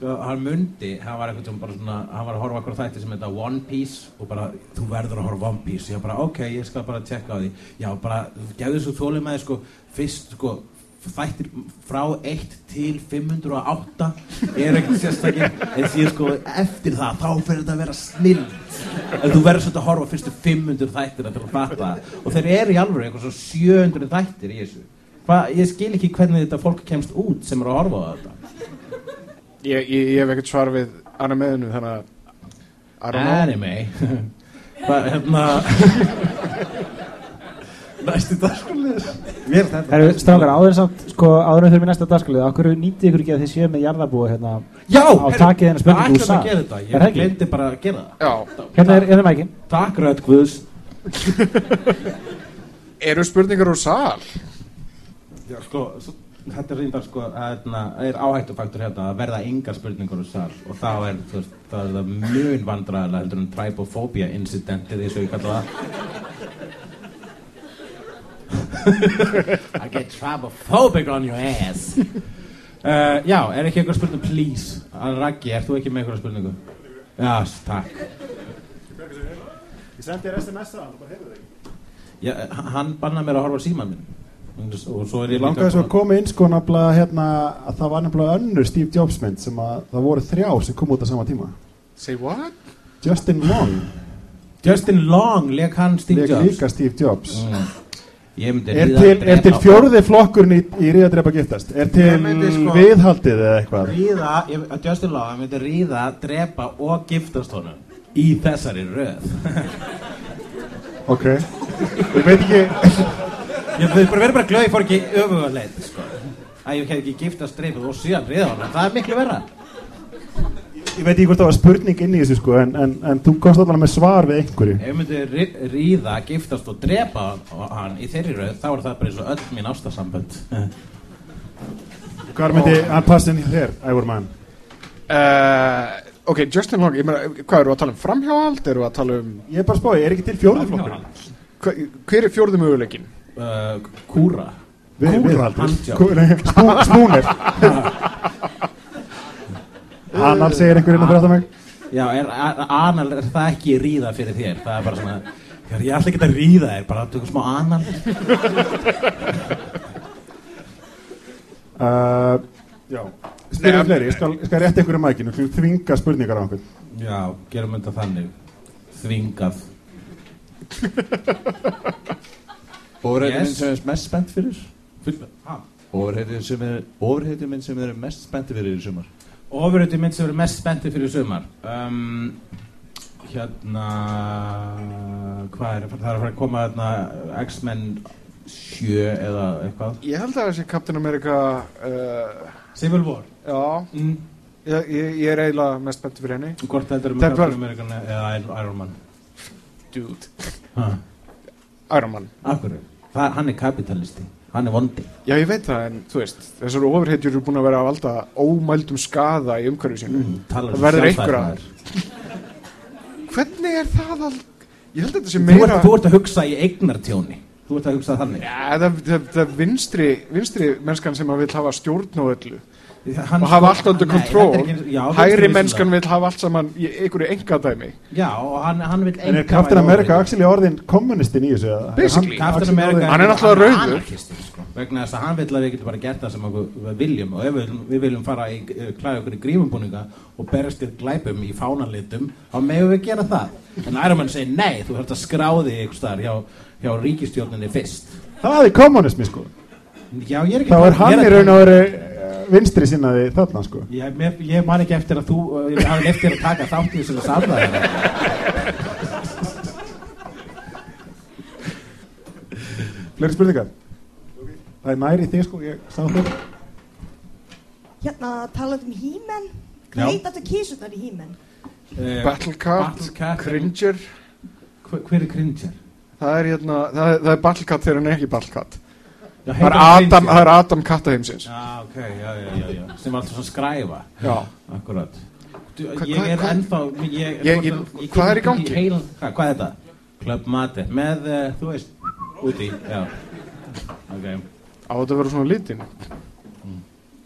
hann, mundi, hann var eitthvað sem bara svona hann var að horfa okkur þætti sem heita One Piece og bara, þú verður að horfa One Piece. Ég bara, ok, ég skal bara tjekka á því. Já, bara, gefðu svo þólið með sko, fyrst, sko, þættir frá 1 til 508 er ekkert sérstakir. En síðan sko eftir það þá fyrir þetta að vera snill en þú verður svolítið að horfa fyrstu 500 þættir til að fatta. Það. og þeir eru í alveg eitthvað svo 700 þættir í þessu. Hva, ég skil ekki hvernig þetta fólk kemst út sem eru að horfa á þetta ég, ég, ég hef ekkert svar við animeðinu þannig að I don't know. anime? [LAUGHS] Hvað hérna [LAUGHS] næstu dagskalið þetta. Herru, strákar, áður en samt, sko, áður en þurfum í næsta dagskalið, okkur nýtið ykkur ekki að þið séu með jarðabúa hérna, já, á takið hennar spurningu? úr ætlum sal. að gera þetta? Er það ég glemdi bara að gera það. Já, Hérna er, hérna mækin. takk Rödd Guðs. [LAUGHS] Eru spurningar úr sal? Já, sko, svo, þetta er reyndar sko, hérna, er áhættufaktur hérna að verða engar spurningur úr sal og þá er, veist, það er það mjög vandræðilega heldur en trypophobia incidentið eins og ég kalla það. I get trypophobic on your ass. Uh, Já, er ekki eitthvað spurning, please Raggi, er þú ekki með eitthvað spurningu? Já, takk. Ég sendi þér SMS að hann, þú bara heyrðu þig. Já, hann bannaði mér að horfa á síman minn og svo er Ég langaði svo að koma inn sko nefnilega hérna að það var nefnilega önnur Steve Jobs mynd sem að það voru þrjá sem kom út á sama tíma Say what? Justin Long Justin Long leik hann Steve leik Jobs líka Steve Jobs Mm. Er til, er til fjórði flokkurinn í, í ríða drepa giftast? Er til sko- viðhaldið eða eitthvað? Ríða, ég, Justin Long hann myndi ríða, drepa og giftast honum í þessari röð Ok Ég veit ekki Ég verður bara glöð, ég fór ekki öfuga leið sko. að ég hef ekki giftast dreipið og síðan ríða honum, það er miklu verra Ég veit ekki hvort það var spurning inn í þessu sko en, en, en þú komst allavega með svar við einhverju Ef ég myndi rí- ríða, giftast og drepa hann í þeirri röð, þá er það bara eins og öll mín ástasambönd Hvað myndi hann passa inn í þér, Ævar mann? Uh, ok, Justin Long, ég meina, hvað eru að tala um framhjáhald? Eru að tala um, Ég er bara að spá, er ekki til hva, hver er fjórðu möguleikin? uh, Kúra Vi, Kúra, viðhaldið handjob. Kú- nei, spú- Spúnir Anal segir einhver innan fyrir aftan mig Já, anal, er það ekki ríða fyrir þér? Það er bara svona, já, ég ætla ekki að ríða þér, bara að tökum smá anal. uh, Já Spyrir fleiri, ég skal, ég skal rétta einhverju mækinu Þú þvinga spurningar á einhvern Já, gerum þetta þannig. Þvingað. Yes. yes. sem er mest spennt fyrir? Ha? Ofurheitið sem er Ofurheitið minn sem eru mest spennti fyrir í sumar Ofurötu mynd sem verður mest spenntið fyrir sumar um, Hérna Hvað er, það er að fara að koma hérna X-Men 7 eða eitthvað Ég held að það sé Captain America uh, Civil War Já, mm. ég, ég, ég er eiginlega mest spennt fyrir henni Hvort þetta er með er Captain America eða Iron- Iron Man Dude ha. Iron Man. Það, hann er kapitalisti Hann er vondi. Já, ég veit það, en þú veist, þessar ofurheitjur eru búin að vera að valda ómældum skada í umhverju sínu. mm, Það verður einhver að- sjálfstæðismaður. Hvernig er það all... Ég held að þetta sé Þú meira... ert, þú ert að hugsa í eignartjóni. Þú ert að hugsa þannig. Já, það, það, það vinstri, vinstri mennskan sem að vil hafa stjórn á öllu Hann og hafa sko- allt undir kontról. Hægri mennskan vil hafa allt saman í einhverju engadæmi. Já, og hann, hann vil En er Captain America actually orðin kommunistin í þessu? Basically. Er hann Hann er náttúrulega rauður. sko. vegna þess að hann vil að við getum bara gert það sem við viljum og ef við, viljum- við viljum fara í uh, klæða okkur í grífumbúninga og berast við glæpum í fánalitum þá megum við gera það en Iron Man segir nei, þú þarfst að skráði ykkur staðar hjá, hjá ríkistjórninni fyrst Það er kommunismi sko Já, ég er ekki Þá er ég hann í raun og veru eh, vinstri sinnaði þarna sko Ég, mér, ég man ekki eftir að þú uh, ég hafði eftir að taka þátt í þessari samræði Fleiri spurningar? Það er næri þig sko, ég sá þig Hérna talað um He-Man Já. Hvað heit aftur kísunar í He-Man? uh, Battle Cat, Battle. Cringer, hver, hver er Cringer? það er hérna, það er, það er Battle Cat þegar hann er ekki Battle Cat. Já, Það er Adam, það er Adam Kattaheimsins. Já, ok, já, já, já, já. sem var alltaf svona skræfa Já. Akkurat du, Hva- Ég hva- er hva- ennþá ég, Ég- ég- hvað er í gangi? heilan- Hvað hvað er þetta? Club Mate Með, uh, þú veist, úti Já Ok Á þetta að vera svona litin.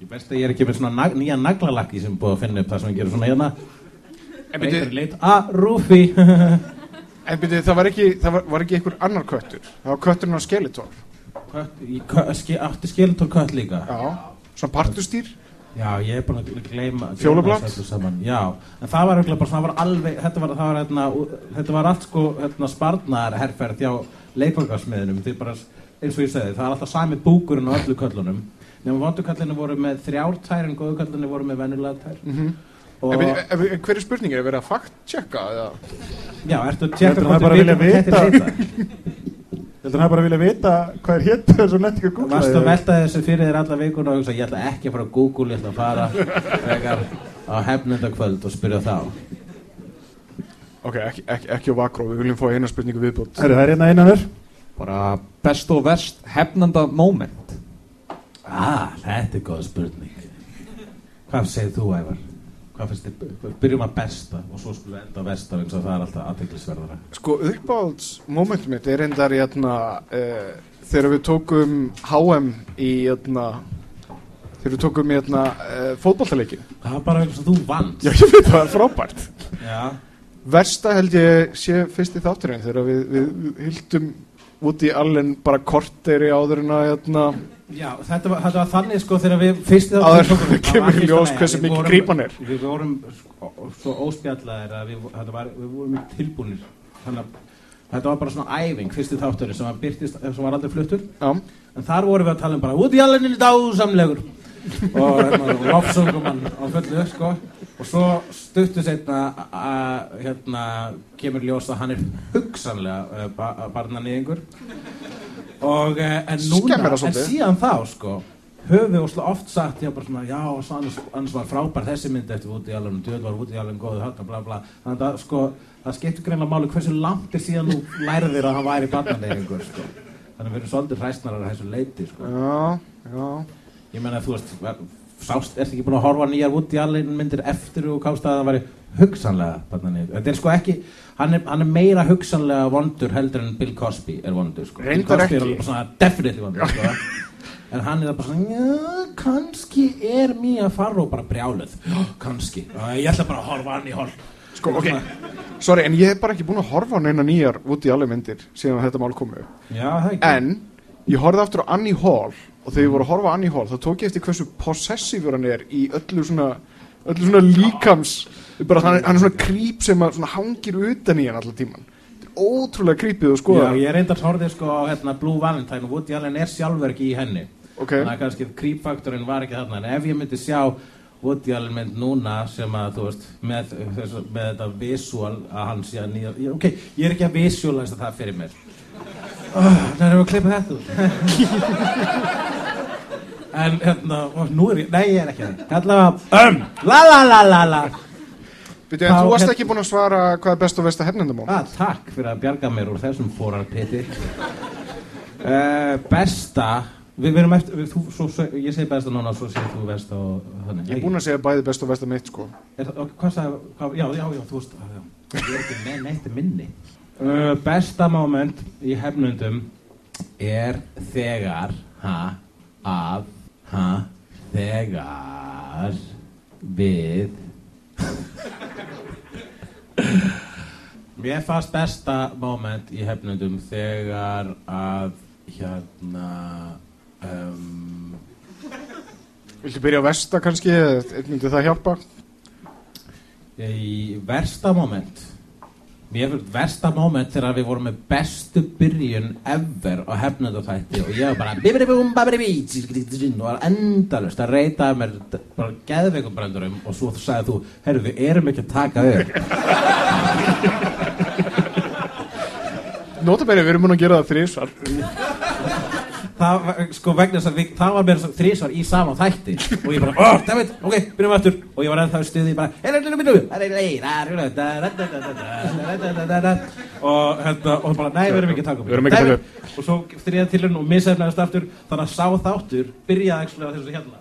Ég best að ég er ekki með svona nag, nýja naglalakki sem búið að finna upp það sem ég gerir svona hérna En Beitar byrju, lit A, Rúfi en byrju, það var ekki, það var, var ekki einhver annar köttur. Það var kötturinn á Skeletor. Átti skeletor kött líka Já. Svona partustýr. Já, ég er búin að gleyma Fjólublátt? Já, en það var auðvitað bara svona, það var alveg, þetta var, það var hérna, ú- þetta var allt sko, hérna, sparnar herrferð hjá leikvangarsmiðinum, eins og ég segi, það er alltaf sami búkurinn á öllu köllunum, nema vonduköllinu voru með þrjár tær en góðuköllinu voru með venjulega tær. Mm Og, En byrju, en byrju, hver er? Er verið að fakt-checka? eða? já, ertu að tjekka hvort við vilja vitum hvað vita. kettir heita? Ég held að hann bara vilja vita hvað er hétt [LAUGHS] þess að nefnt ekki að googla Varstu að velta þessu fyrir þér alla vikuna og hugsa, ég ætla ekki að fara á Google, ég ætla að fara frekar á hefnundakvöld og spyrja þá. Ok, ekki, ekki, ekki á vakró, við viljum fá eina spurningu viðbútt. Herru, það er hérna einan Bara best og verst hefnanda moment Ah, þetta er góð spurning. Hvað segir þú, Ævar? Hvað finnst þið? Byrjum að besta og svo skulum við enda að besta eins og það er alltaf aðteglisverðara. Sko, uppáhalds momentum mitt er endar hérna, uh, þegar við tókum HM í hérna, þegar við tókum hérna, uh, fótballtaleikin. Það var bara eitthvað sem þú vannst. Já, ég veit það er frábært. Já. Versta held ég sé fyrst í þátturinn þegar við, við, við hildum út í allen bara korteri áður en að hérna, Já, þetta var, þetta var þannig sko þegar við fyrst Áður en [LAUGHS] kemur í ljós hversu mikið grípan er. Við vorum sko, svo óspjallaðir að við, var, við vorum ekki tilbúinir. Þannig að þetta var bara svona æfing, fyrsti þátturinn sem sem var aldrei fluttur. Já. En þar vorum við að tala um bara, út í alveg dásamlegur. og hérna, lofsungum á fullu, sko. Og svo stuttu setna að hérna kemur ljós að hann er hugsanlega uh, ba barnanýðingur. Og uh, en núna, en síðan þá, sko, höfum við óslega oft sagt, já, bara svona, já, annars, var frábær þessi mynd eftir út í alveg, döð var út í alveg góðu högna, bla, bla. Þannig að, sko, það skiptir greinlega máli hversu langt er síðan þú lærðir að hann væri barnanýðingur, sko. Þannig að við erum svolítið hræsnarar að þessu leiti, sko. já, já. Ég meina þú veist, sást, ertu ekki búin að horfa nýjar Woody Allen myndir eftir og kást að það væri hugsanlega barnanýðingur. Þetta er sko ekki, hann er, hann er meira hugsanlega vondur heldur en Bill Cosby er vondur, sko. Bill Reyndar Cosby er ekki. alveg svona definitely vondur, sko. En hann er það bara svona, já, kannski er Mia Farrow bara brjáluð. Já, kannski. Ég ætla bara að horfa hann í hol. Sko, ok, sorry, en ég hef bara ekki búin að horfa á neina nýjar í alveg myndir síðan að þetta mál komu upp. Já, það ekki. En ég horfði aftur á Annie Hall og þegar ég voru að horfa Annie Hall þá tók ég eftir hversu possessífur hann er í öllu svona, öllu svona líkams bara hann er, hann er svona krýp sem að svona hangir utan í hann allan tíman þetta er ótrúlega krýpið og skoða Já, ég reyndar horfið sko á hérna, Blue Valentine og Woody Allen er sjálfur ekki í henni. Ok. Þannig að kannski creep-faktorinn var ekki þarna. En ef ég myndi sjá Woody Allen mynd núna sem að, þú veist, með, með þetta visual að hann sé að nýja... Ok, ég er ekki að visualista það fyrir mér. Oh, það er að klippa þetta út. [LAUGHS] en hérna, nú er ég... Nei, ég er ekki það. Allavega, um, la la la la la. Byrju, en þú varst hérna- ekki búin að svara hvað er best og versta hefnendamál Ah, takk fyrir að bjarga mér úr þessum fórarpiti. Uh, besta, við verum eftir, við, þú, svo, ég segi besta núna og svo segir þú besta og þannig. Ég er búin að segja bæði best og versta mitt sko Er, það- ok, hvað sagði, já, já, já, þú veist, já, já. ég er ekki með neitt minni. Uh, besta moment í hefnundum er þegar, ha, að, ha, þegar við Mér fannst besta moment í hefnundum þegar að hérna um, Viltu byrja á versta kannski, eða myndi það hjálpa? í versta moment Mér finnst versta moment þegar við vorum með bestu byrjun ever á hefnundu þætti og ég var bara bibiribum babiribí og var endalust að reyta mér bara geðveikum brandurum og svo sagði þú, herru við erum ekki að taka upp Nótabæri, við erum búin að gera það þrísvar það var, sko vegna þess að við, það var mér þrísvar í sama þætti og ég bara, oh, dammit, ok, byrjum aftur og ég var ennþá stuði bara og hérna, og bara, nei, við erum ekki að taka upp að og svo þriða tilurinn og misefnaðist aftur þannig að sá þáttur byrjaði ekki á þessu hérna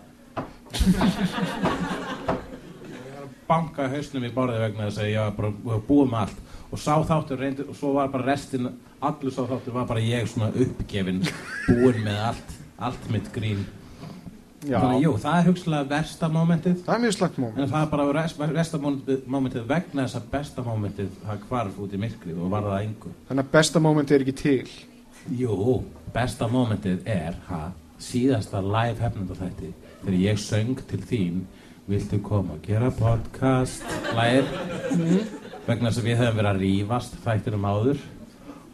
banka hausnum í borðið vegna þess að ég var bara búið með allt og sá þáttur reyndi og svo var bara restin allur sá þáttur var bara ég svona uppgefin búinn með allt allt mitt grín. Já. þannig jú, það er hugsalega versta mómentið. Það er mjög slagt moment en það er bara rest, versta mómentið, mómentið vegna þess að besta mómentið það hvarf út í myrkrið og var það engu. Þannig að besta moment er ekki til. Jú, besta mómentið er ha, síðasta live hefnundathætti þegar ég söng til þín Viltu koma og gera podcast? Lægir Vegna þess að við hefum verið að rífast þættinum áður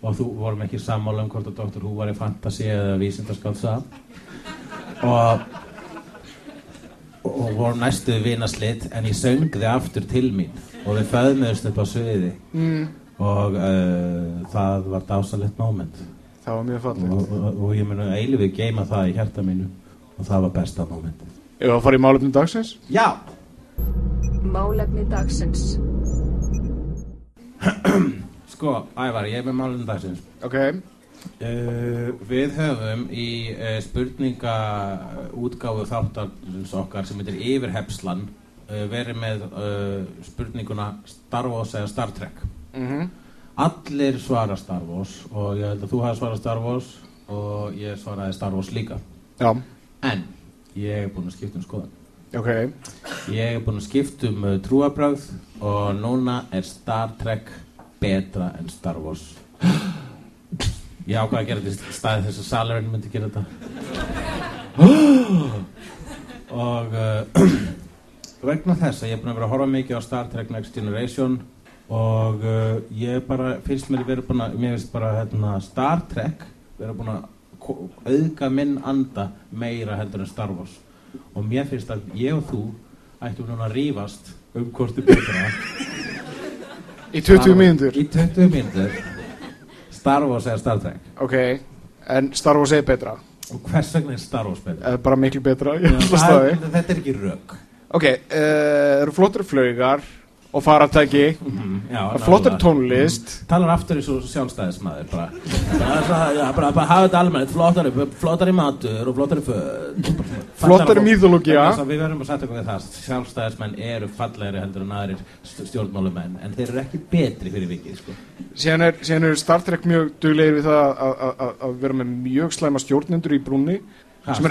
og þú vorum ekki sammála um hvort að Dr. Who var í fantasi eða vísindaskálsa og og vorum næstu vinaslit en ég söng þið aftur til mín og við föðmuðust upp á sviði Mm. og uh, það var dásalegt moment Það var mjög fallegt og, og, og ég mun að eilifið geima það í hjarta mínu og það var besta moment Ef að fara í málefni dagsins Já Málefni dagsins. [CLEARS THROAT] Sko, Ævar, ég er með málum dagsins. Ok. Uh, við höfum í uh, spurningaútgáfu þáttarins okkar sem heitir Yfirhepslan uh, verið með spurninguna Star Wars eða Star Trek. Mhm. Allir svara Star Wars og ég held að þú hafi svarað Star Wars og ég svaraði Star Wars líka. Já. En ég er búinn að skipta um skoðan Ok. Ég er búinn að skipta um uh, trúabrögð og núna er Star Trek betra en Star Wars. [GASPS] Ég ákvað að gera þetta í staði þess að salurinn myndi gera þetta? [GASPS] Og uh, [CLEARS THROAT] vegna þess að ég er búinn að vera að horfa mikið á Star Trek Next Generation og uh, ég bara finnst mér vera búinn að mér finnst bara hérna, Star Trek vera búinn að auðga minn anda meira heldur en Star Wars og mér finnst að ég og þú ættum núna að rífast um hvort er betra Í 20 mínútur. Í 20 mínútur. Star Wars eða Star Trek. Ok En Star Wars er betra. Og hvers vegna er Star Wars betra? Eða bara miklu betra Ég að Það þetta er ekki rök. Ok, uh, eru flottir flaugar og faratæki já, Það er flottir nákvæmlega. tónlist talar aftur eins og sjálfstæðismæður bara, bara, bara, já, bara, bara hafa þetta almennt flottari, flottari matur og flottari föt. Flottari að við verðum að setja okkur við það sjálfstæðismenn eru fallegri heldur en aðrir st- stjórnmálumenn en þeir eru ekki betri fyrir vikið sko. Síðan er, síðan er Star Trek mjög duglegir við það að- að- að að vera með mjög slæma stjórnendur í brúnni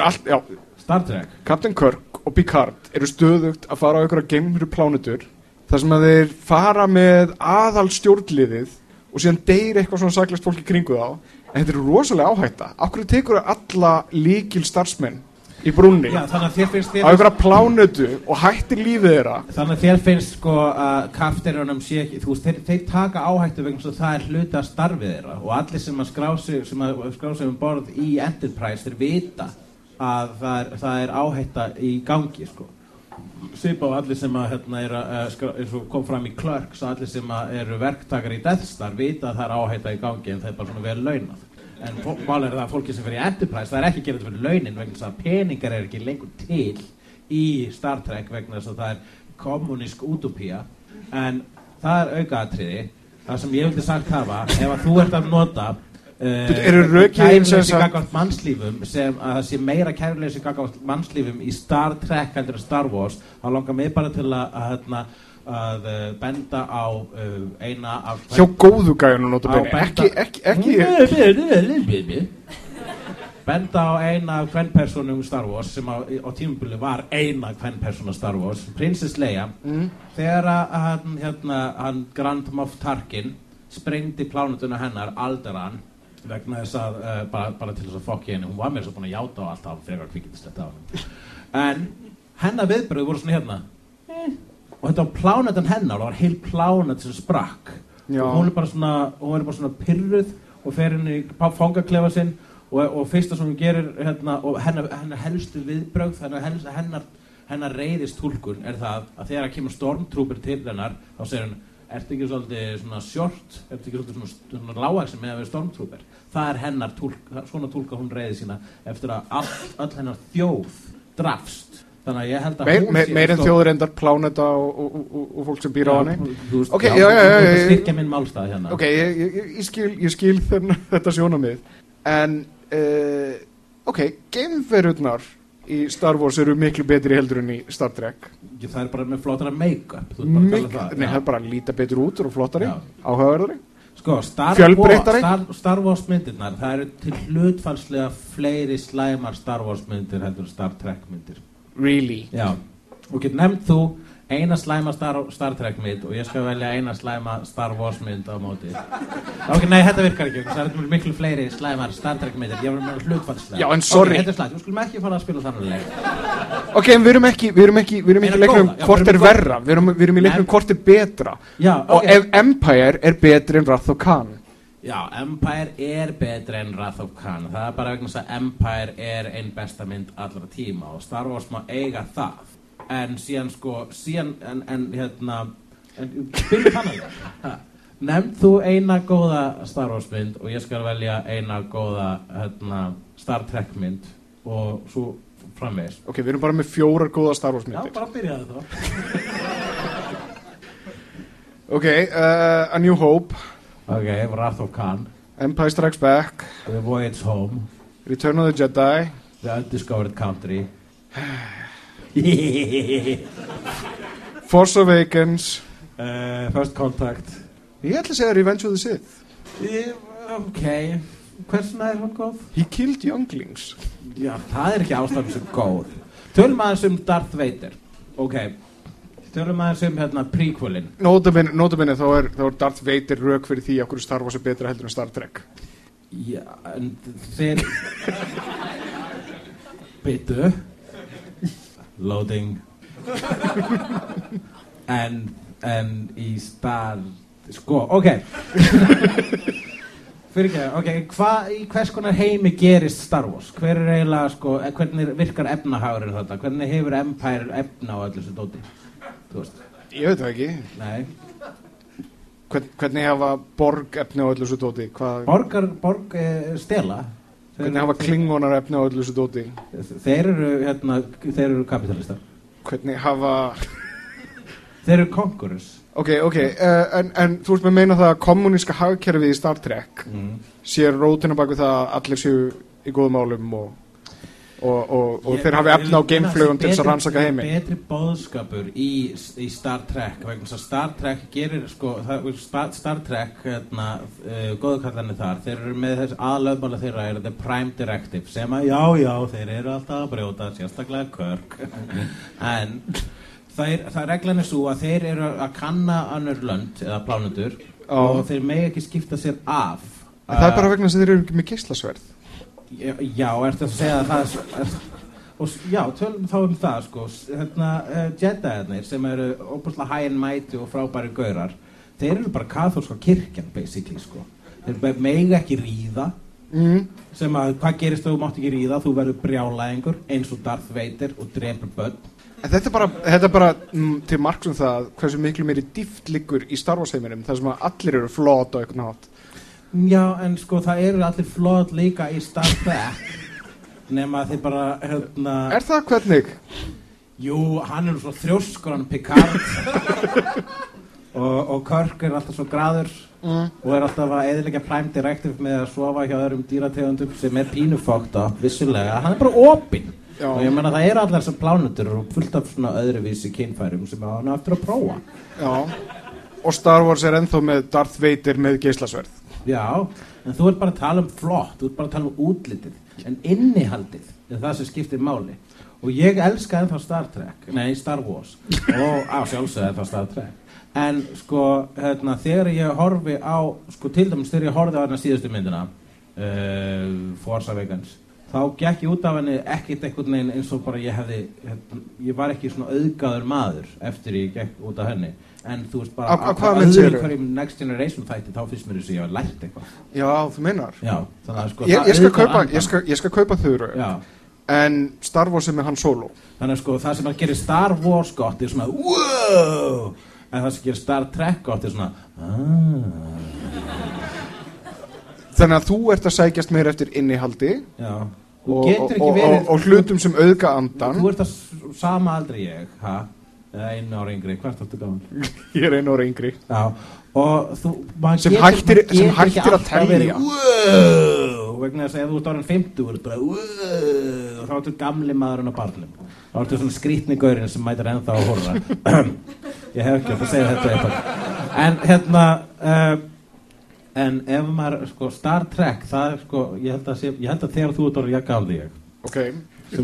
allt, já, Star Trek? Captain Kirk og Picard eru stöðugt að fara á einhverja geimur plánutur þar sem að þeir fara með aðal stjórnliðið og síðan deyr eitthvað svona saklist fólk í kringu þá. En þetta er rosalega áhætta. Akkur tekur alla líkil starfsmenn í finnst á einhverja plánutu og hættir lífið þeirra. Þannig að þér finnst sko að kaftirunum sé ekki, þú veist, þeir, þeir taka áhættu vegna að það er hluti að starfið þeirra og allir sem að skrá sig, sem að skrá sig um borð í Enterprise, þeir vita að það er, það er áhætta í gangi sko. Svipa á allir sem að hérna, er að, uh, skra, og kom fram í Clerks að allir sem eru verktakar í Death Star vita að það er áhætta í gangi en það er bara svona vel launað. En mál er það að fólki sem fyrir Enterprise það er ekki gerðið fyrir launin vegna þess að peningar er ekki lengur til í Star Trek vegna þess að það er kommunísk útopía en það er aukaatriði. Það sem ég vildi sagt hafa ef að þú ert að nota Kærleysi sagt- gagvart mannslífum sem að það sé meira kærleysi gagvart mannslífum í Star Trek heldur en Star Wars þá langar mig bara til að, að, hérna, að uh, benda á uh, eina af Hjá góðu Á ekki, ekki, ekki benda á eina af hvernpersonum Star Wars sem á, á tímabili var eina hvernpersona Star Wars Princess Leia. Mm. þegar að hann, hérna, hann Grand Moff Tarkin sprengdi plánutuna hennar Alderan vegna þess að uh, bara, bara til þess að fokki henni hún var mér svo búin að játa á allt á frekar kvikindistett á henni en hennar viðbröð voru svona hérna. Eh. og þetta var plánutan hennar það var heil plánut sem sprakk. Já. og hún er bara svona hún er bara svona pyrruð og fer henni í fangaklefa sinn og, og fyrsta sem hún gerir hérna, og hennar, hennar helstu viðbröð hennar, hennar, hennar, reyðist tólkun er það að þegar það kemur stormtrooper til hennar þá segir hann ertu ekki svolítið svona short? Ertu ekki svolítið svona, svona lágæksum með að vera stormtrooper það er hennar tólk, svona tólka hún reyði sína eftir að all, all hennar þjóð drafst. Þannig að ég held að meir, hún sé meir en stór- þjóður endar pláneta og, og, og, og fólk sem býr á veist, ok, já, já, já, já, já, styrkja minn málstað hérna. ok, ég, ég, ég, ég skil, ég skil þenn, [LAUGHS] þetta sjónamið en uh, ok, geimverurnar í Star Wars eru miklu betri heldur en í Star Trek. Ég, það er bara með flottara make-up um nei, það er bara að líta betur út og flottari, áhugaverðari Sko, Star Fjölbreyttari? Wars, Star, Star Wars myndirnar það eru til hlutfalslega fleiri slæmar Star Wars myndir heldur Star Trek myndir. Really? Já, og get nefnt þú eina slæma Star, Star Trek mynd og ég skal velja eina slæma Star Wars mynd á móti. Ok, nei, þetta virkar ekki það eru miklu fleiri slæmar Star Trek myndir ég var með hlutfalslega Já, en sorry. Ok, þetta er slæmt, við skulum ekki fara að spila þannig leik ok, en við erum ekki við erum ekki, við erum ekki leiknum hvort er verra við erum, við erum í leiknum hvort er betra. Já, og ok. ef Empire er betri en Wrath of Khan. Já, Empire er betri en Wrath of Khan. Það er bara vegna þess að Empire er einn besta mynd allra tíma og Star Wars má eiga það en síðan sko, síðan en, en hérna en, byrju þannig Nefnd þú eina góða Star Wars mynd og ég skal velja eina góða hérna, Star Trek mynd og svo framvegis. Ok, við erum bara með fjórar góða Star Wars Já, myndir. bara byrjaði þá. [LAUGHS] Ok, uh, A New Hope. Ok, Wrath of Khan. Empire Strikes Back. The Voyage Home. Return of the Jedi. The Undiscovered Country [SIGHS] [LAUGHS] Force Awakens. Uh, First Contact. Ég ætla að segja Revenge of the Sith. Ég- Ok, hversna er hún góð? He killed younglings. Já, það er ekki ástæðum sem góð. Tölum aðeins um Darth Vader. Ok, tölum aðeins um hérna prequelin. Notabene þá, er, þá er Darth Vader rauk fyrir því okkur Star Wars er betra heldur en Star Trek. Já, en þeir [LAUGHS] Byttu Loading. En, en í stað Sko, ok. [LAUGHS] Fyrir ekki, ok, hvað í hvers konar heimi gerist Star Wars? Hver er eiginlega, sko, eh, hvernig virkar efnahagurinn þetta? Hvernig hefur Empire efna á öllu þessu dóti? Ég veit það ekki. Nei. Hvern, hvernig hafa borg efni á öllu dóti? Hvað, Borgar, borg, eh, stela hvernig hafa klingonar efni á öllu þessu dóti? Þeir eru, hérna, þeir eru kapitalistar hvernig hafa [LAUGHS] Þeir eru conquerors ok, ok, uh, en, en þú ert með að meina það að kommuníska hagkerfið í Star Trek mm. sér rótina bak við það að allir séu í góðum álum og, og, og, og þeir hafi efna á geimflugum til þess að rannsaka heimi. betri bóðskapur í, í Star Trek Star Trek gerir sko, það, Star, Star Trek hérna, uh, góðkallarnir þar þeir eru með þess aðlöfmála þeirra er the prime directive sem að já já þeir eru alltaf að brjóta sérstaklega Kirk. [LAUGHS] En það er, það reglan er svo að þeir eru að kanna annur lönd eða plánundur Já. og þeir megi ekki skipta sér af en það er bara vegna að þeir eru ekki með geislasverð Já, ertu að segja að það er, er, og já, tölum þá um það sko, hérna, uh, Jedi-arnir sem eru óbúslega high and mighty og frábæri gaurar þeir eru bara katholska kirkjan basically sko. Þeir mega ekki ríða. Mm. sem að hvað gerist þú mátt ekki ríða? Þú verður brjálæðingur eins og Darth Vader og drepur börn. En þetta er bara, þetta er bara mm, til marks um það hversu miklu meiri dýft liggur í Star Wars heiminum þar sem að allir eru flót og eitthvað nátt Já, en sko það eru allir flott líka í Star Trek. Nema þið bara hérna, Er það hvernig? Jú, hann er svo þrjóskur hann Picard. Og, og Kirk er alltaf svo graður. Mm. og er alltaf að eðilegja Prime Directive með að sofa hjá öðrum dýrategundum sem er pínufókt á vissulega, hann er bara opinn. Já. og ég menna það eru allar þessar plánutur og fullt af svona öðruvísi kynfærum sem hann á eftir að prófa. Já. Og Star Wars er ennþá með Darth Vader með geislasverð Já, en þú ert bara að tala um flott, þú ert bara að tala um útlitið en innihaldið er það sem skiptir máli. Og ég elska ennþá Star Trek, nei Star Wars og á sjálfsögðu ennþá Star Trek. En sko, hérna, þegar ég horfi á, sko til dæmis þegar ég horfi á hérna síðustu myndina uh, Force Awakens þá gekk ég út af henni ekkert einhvern veginn eins og bara ég hefði hérna, ég var ekki svona auðgaður maður eftir ég gekk út af henni en þú veist bara Á- á hvaða mynd öðru segirðu? hverjum Next Generation þætti þá finnst mér þess að ég hafa lært eitthvað. Já, þú minnar Já, þannig að sko ég, ég, skal kaupa, ég, skal, ég skal kaupa þuru. Já, En Star Wars er með Han Solo. Þannig að sko það sem að gera Star Wars gott er svona wow! En það sem gerir Star Trek gott er svona ah, Þannig að þú ert að sækjast meir eftir innihaldi Já, og, og, og, og, hlutum sem auðga andan Þú ert að sama aldrei ég, ha? Einu ára yngri, hvert áttu gaman? [LAUGHS] Ég er einu ára yngri. Já, og þú maður Sem hættir- sem hættir að wow, vegna þess að ef þú ert ára 50 bara wow, og þá ertu gamli maðurinn á barnum þá ertu svona skrítni gaurinn sem mætir ennþá að horfa. [CLEARS THROAT] Ég hef ekki átt að segja þetta eitthvað. En hérna uh, en ef maður sko Star Trek það er sko ég held að, sé, ég held að þegar þú ert orðið ég gaf þig Ok. [LAUGHS]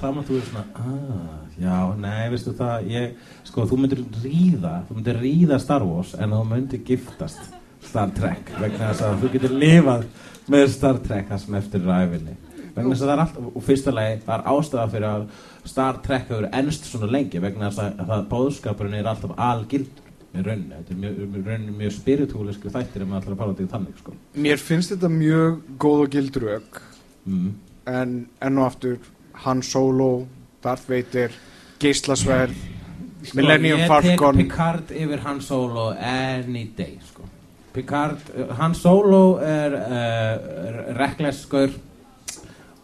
Þá maður þú er svona ah, já, nei, veistu það ég, sko, þú myndir ríða þú myndir ríða Star Wars en þú myndir giftast Star Trek vegna þess að þú getur lifað með Star Trek það sem eftir er æfinni vegna þess að það er allt, og fyrsta lagi það er ástæða fyrir að Star Trek hefur ennst svona lengi vegna þess að, að það bóðskapurinn er alltaf algildur með rauninni, þetta er mjög, rauninni mjög spiritúlisku þættir ef maður ætlar að fara til þannig sko. Mér finnst þetta mjög góð og gild rök mm. En enn og aftur Han Solo, Darth Vader Millennium sko, ég Falcon tek Picard yfir Han Solo any day sko. Picard, Han Solo er uh, rekleskur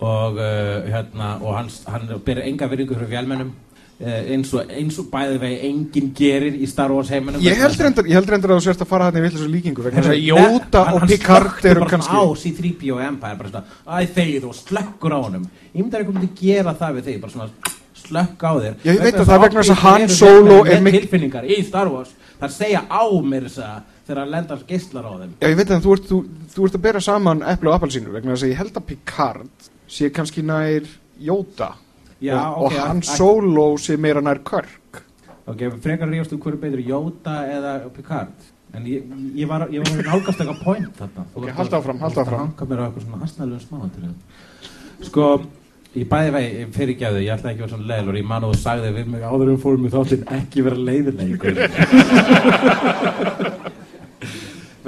og uh, hérna og hann, hann byrja enga virðingu fyrir fjálmennum eins og, eins og bæði vegi enginn gerir í Star Wars heiminum. Ég held reyndar, ég held reyndar að þú sérst að fara hann í villis líkingu vegna þess að Jóta og Picard eru kannski á C-3PO og Empire bara svona, æ þegið og slökkur á honum. Ég myndi að einhvern veginn gera það við þig bara svona slökk á þér. Ég veit að það vegna þess að allir Han eru Solo er mikil- tilfinningar í Star Wars. Það segja á mér þess að þegar að lenda geislar á þeim. Já, ég veit að þú ert, þú, þú ert að bera saman epli og appelsínu vegna þess að ég held að Picard sé kannski nær Jóta Já, og, ok, og Han æ- Solo sé meira nær Kirk ok, frekar ríðast um hverju betur Jóta eða Picard. En ég, ég var, ég nálgast eitthvað point þarna. Þú Ok, að- áfram, þú að áfram. hanga mér á eitthvað svona astnælum smáatriðum sko Í bæði vegi, fyrir ekki að þau, ég ætla ekki að vera svona leiðilur, ég man og þú sagði við mig áður um fórum í þáttinn ekki vera leiðilegur. [LAUGHS]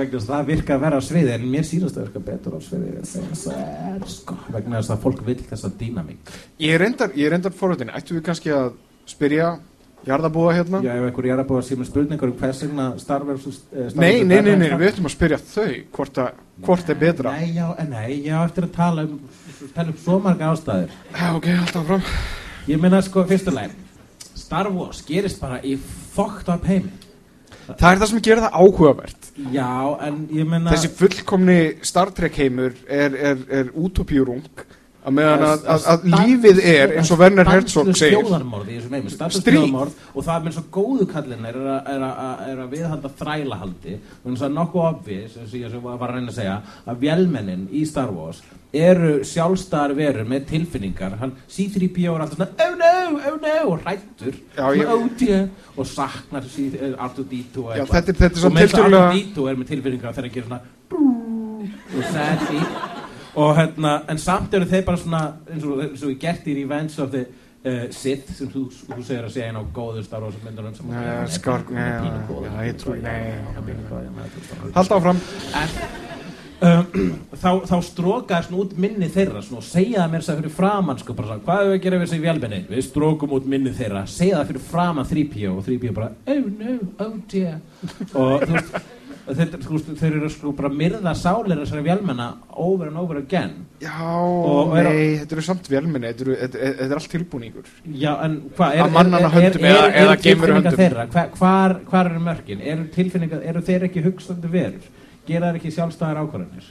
vegna þess að það virka að vera á sviði, en mér sýnast að virka betur á sviði en þess að sko, vegna þess að fólk vil þessa dýnamík. Ég er er reyndar forhundin Ættu við kannski að spyrja Jarðabúa hérna? Já, ef einhver er að búa að síma spurningar um hvers vegna Star Wars... eh, Nei, nei, nei, nei, við ættum að spyrja þau hvort, að, hvort er betra Nei, já, eh, nei, ég á eftir að tala um, tala um svo marga ástæður. Já, ok, alltaf fram Ég meina, sko, fyrstuleg, Star Wars gerist bara í fucked up heimi. Það er það sem gerir það áhugavert. Já, en ég meina... Þessi fullkomni Star Trek heimur er, er, er utopjúrung að meðan að, að, að lífið er eins og Werner Herzog segir. Stríð. og það með svo góðu kallin er að, er er viðhalda þrælahaldi. Og eins og nokkuð obvious, eins og ég var að reyna að segja að vélmennin í Star Wars eru sjálfstæðar verur með tilfinningar. Hann C-3PO er alltaf svona oh no, oh no og hrættur ég- oh og saknar eh, R2-D2 og eitthvað. og með þess að tiltölulega- R2-D2 er með tilfinningar þegar hann gerir svona og sassy og hérna, en samt eru þeir bara svona eins og, eins og við gert í Revenge of the uh, Sith sem þú, þú segir að sé einn á góðu Star Wars myndunum sem Nei, skar- nei, já, já, ég nei Halda áfram. Um, [CLEARS THROAT] þá, þá strókaði svona út minni þeirra svona, og segja það mér þess að fyrir framann sko, bara, svona, hvað er við að gera við þessi vélmenni? Við strókum út minni þeirra, segja það fyrir framann 3PO og 3PO bara oh no, oh dear. Og þú veist þeir, þú veist, þeir eru sko bara myrða sálir þessari vélmenna over and over again Já, Og- og er- nei, þetta eru samt velminni, þetta, eru- þetta, þetta er allt tilbúningur. Já, en hvað, er, Að mannanna höndum eða- höndum. þeirra, hva, hvar, hvar eru mörkin? Eru þeir ekki hugsandi verur? Gera þeir ekki sjálfstæðar ákvarðanir?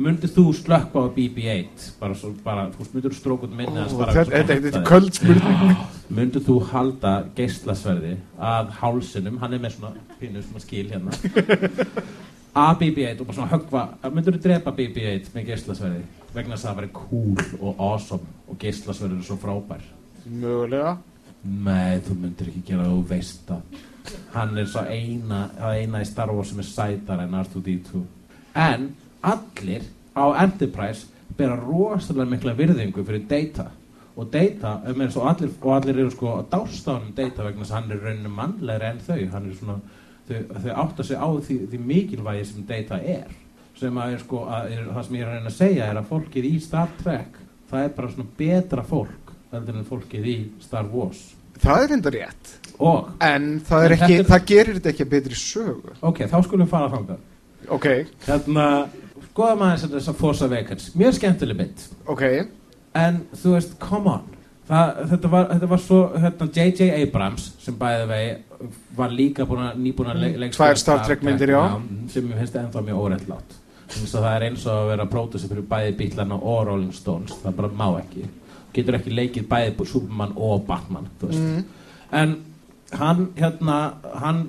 Mundið þú slökka á BB-8? Bara svo, bara, þú veist, myndir þú strók út minni hans Ó, bara þetta- er að- köld spurning. Mundið þú halda geislasverði að hálsinum, hann er með svona pínu svona skil hérna. [LAUGHS] Að BB-8 og bara svona höggva myndur þú drepa BB-8 með geislasverði vegna þess að það væri cool og awesome og geislasverður er svo frábær. Mögulega. Nei, þú myndir ekki gera það, þú veist það. Hann er svo eina, eina í Star Wars sem er sætar en R2-D2 En allir á Enterprise bera rosalega mikla virðingu fyrir Data. Og Data, um eins og allir, og allir eru sko að dásta honum Data vegna þess að hann er rauninu mannlegri en þau. Hann er svona, þau, þau átta sig á því, því mikilvægi sem Data er. Sem að er sko, að er, það sem ég er að reyna að segja er að fólkið í Star Trek það er bara svona betra fólk heldur en fólkið í Star Wars. Það er enda rétt. og? En það, En ekki, er- það gerir þetta ekki að betri sögu. ok, þá skulum við fara þangað. Ok, hérna, skoða maður þess að Force Awakens mjög skemmtileg mynd ok. en þú veist, come on Það, þetta, var, þetta var svo hérna, J.J. Abrams sem bæði vegi var líka búin nýbúin að leik tvær Star Trek myndir, já. sem ég finnst ennþá mjög að það er eins og að vera að pródusir fyrir bæði Bílana og Rolling Stones það bara má ekki getur ekki leikið bæði Superman og Batman þú veist Mm. en hann hérna hann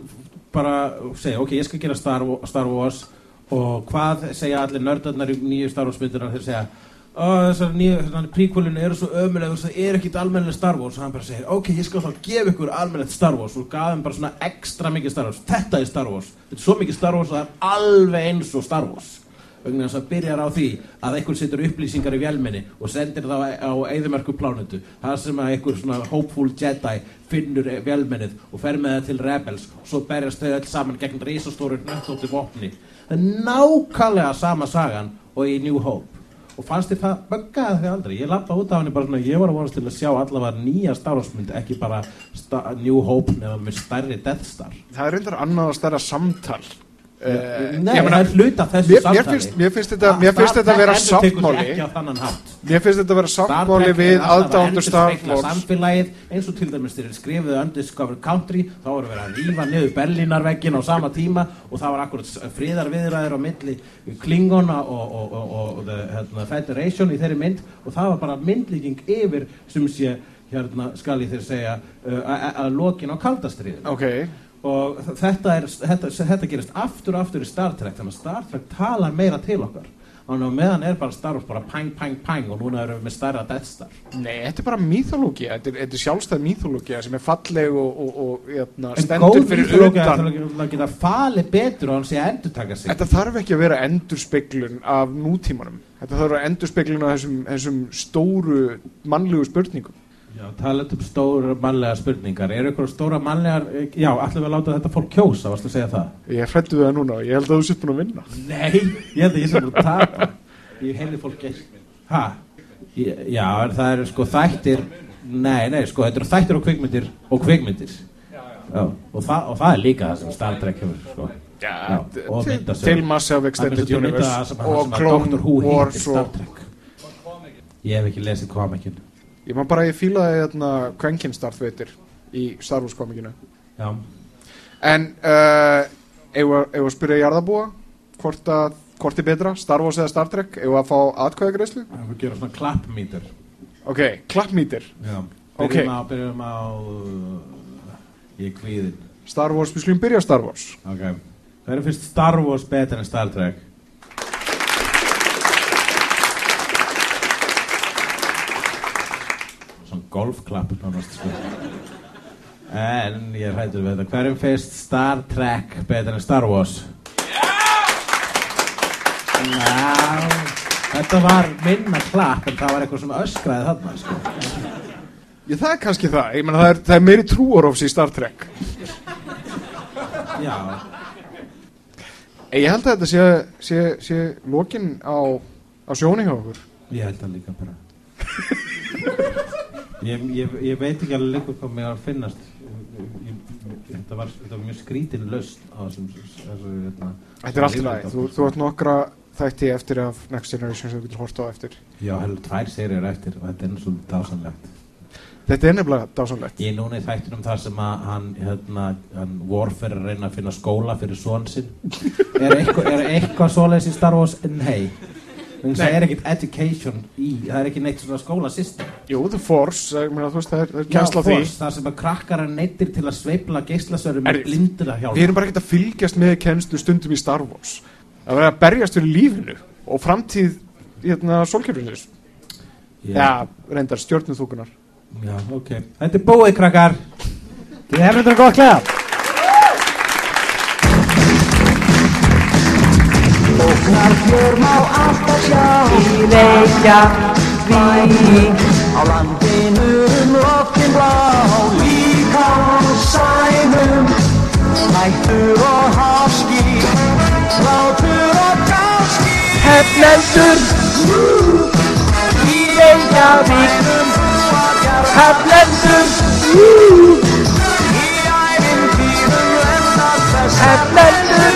bara segja ok, ég skal gera Star, Star Wars og hvað segja allir nördarnar í nýju Star Wars myndunar þeir segja "Ó, þessar nýju príkvölinu eru svo ömulega það er ekkit almennileg Star Wars. Og hann bara segir ok, ég skal þá gefa ykkur almennilegt Star Wars. Og gaf þeim bara svona ekstra mikið Star Wars. Þetta er Star Wars, þetta er svo mikið Star Wars að það er alveg eins og Star Wars. Vegna þess að byrjar á því að einhver setur upplýsingar í vélminni og sendir það á eðimerku plánutu það sem að einhver svona hopeful Jedi finnur vélminnið og fer með það til Rebels. Og svo berjast þau öll saman gegn risastóru nöttóttu vopni nákvæmlega sama sagan og í New Hope. Og fannst þér það böggaði þig aldrei? Ég lappa út af henni bara svona ég var að vonast til að sjá allavega nýja Star Wars mynd ekki bara New Hope nema með stærri Death Star. Það er reyndar annað að stærra samtal. Eh, Nei, það er hluta þessu samtali. mér finnst þetta, Trek vera hátt. Mér finnst þetta vera Star sáttmáli Trek við að aðdándur Wars samfélagið eins og til dæmis þeir skrifuðu Undiscovered Country þá voru verið að rífa niður Berlínarveggin á sama tíma og það var akkurat friðarviðræður á milli Klingona og, og, og, og the, hérna, Federation í þeirri mynd og það var bara myndlíking yfir sem sé hérna skal ég þeir segja uh, að- að lokin á kaldastriðin Ok, og þetta, er, þetta, þetta gerist aftur og aftur í Star Trek þannig að Star Trek talar meira til okkar. Að meðan er bara Star Wars bara pang, pang, pang og núna erum við með stærra Death Star. Nei, þetta er bara mýþológia Þetta er, þetta er sjálfstæð mýþológia sem er falleg og, og, og jæna, en stendur góð fyrir utan. að- til að geta falið betur og hann sé að endur taka sig. Þetta þarf ekki að vera endurspeglun af nútímanum. Þetta þarf að vera endurspeglun af þessum, þessum stóru mannlegu spurningum Já, talað um stóra mannlega spurningar. Eru ykkur stóra mannlegar já, ætlum við að láta þetta fólk kjósa, varstu að segja það? Ég hrættu við það núna og ég held að þú sitt búin að vinna. Nei, ég held að ég sem búin að tapa. Ég heyrði fólk ekki Hæ? Já, en það eru sko þættir Nei, nei, sko, þetta eru þættir og kvikmyndir og kvikmyndir. Já, og, það, og það er líka það sem Star Trek hefur sko. Já, og til- myndasögur. til Mass Effect Það er Extended og Universe og Clone Doctor Who Wars og- Trek. Ég hef ekki lesið komikin Ég maður bara ég fílaði hérna Kvenkin Vader í Star Wars komikinu. Já. En uh, við eigum við að spyrja jarðabúa hvort, að, hvort er betra, Star Wars eða Star Trek? Eigum við að fá atkvæðagreyslu Það er að gera svona klappmítur Ok, klappmítir Já. Ok. Byrjum á, byrjum á uh, Ég kvíðin Star Wars, við slum byrja Star Wars. Ok. Það er fyrst Star Wars betur en Star Trek Svona golfklapp nánast sko. En ég hættur við þetta. Hverjum fyrst Star Trek betur en Star Wars? Já Þetta var minna klapp en það var eitthvað sem öskraði þarna sko. Já, það er kannski það, ég menna það er, það er meiri trúarofs í Star Trek. Já. Ég held að þetta sé, sé, sé lokin á, á sjóni hjá okkur. Ég held það líka bara [LAUGHS] ég, ég, ég veit ekki alveg lengur hvað mér að finnast. Ég, þetta, var, þetta var mjög skrítin löst á þessum þessu, hérna, Þetta er allt í lagi, þú, þú ert nokkra þætti eftir af Next Generation sem þú getur hort á eftir. Já, heldur tvær serið eftir og þetta er svolítið dásanlegt Þetta er nefnilega dásanlegt Ég núna í þættinum þar sem að hann, hérna, hann Warfare reyna að finna skóla fyrir svon sinn. Er eitthvað, eitthvað svoleiðis í Star Wars? Nei. Það er ekkert education í, það er ekki neitt svona skólasystem. Jú, The Force, þú veist, það er, það er kjænsla á því. það sem að krakkar er neittir til að sveifla geislasverðum Er- með blindur að hjálpa Við erum bara ekkert að fylgjast með kennslu stundum í Star Wars. Að vera að berjast fyrir lífinu og framtíð hérna, sólkerfisins. Já, reyndar stjórnum Já, ok. Þetta er búið krakkar. Þið hefum þetta gott klæða Óknarfjör má alltaf sjá Í Reykjavík Á landinu um loftin blá Líka á sænum Nættur og háski Látur og gáski Hefnendur Í Reykjavík Hefnendur Í æfintýrum Hefnendur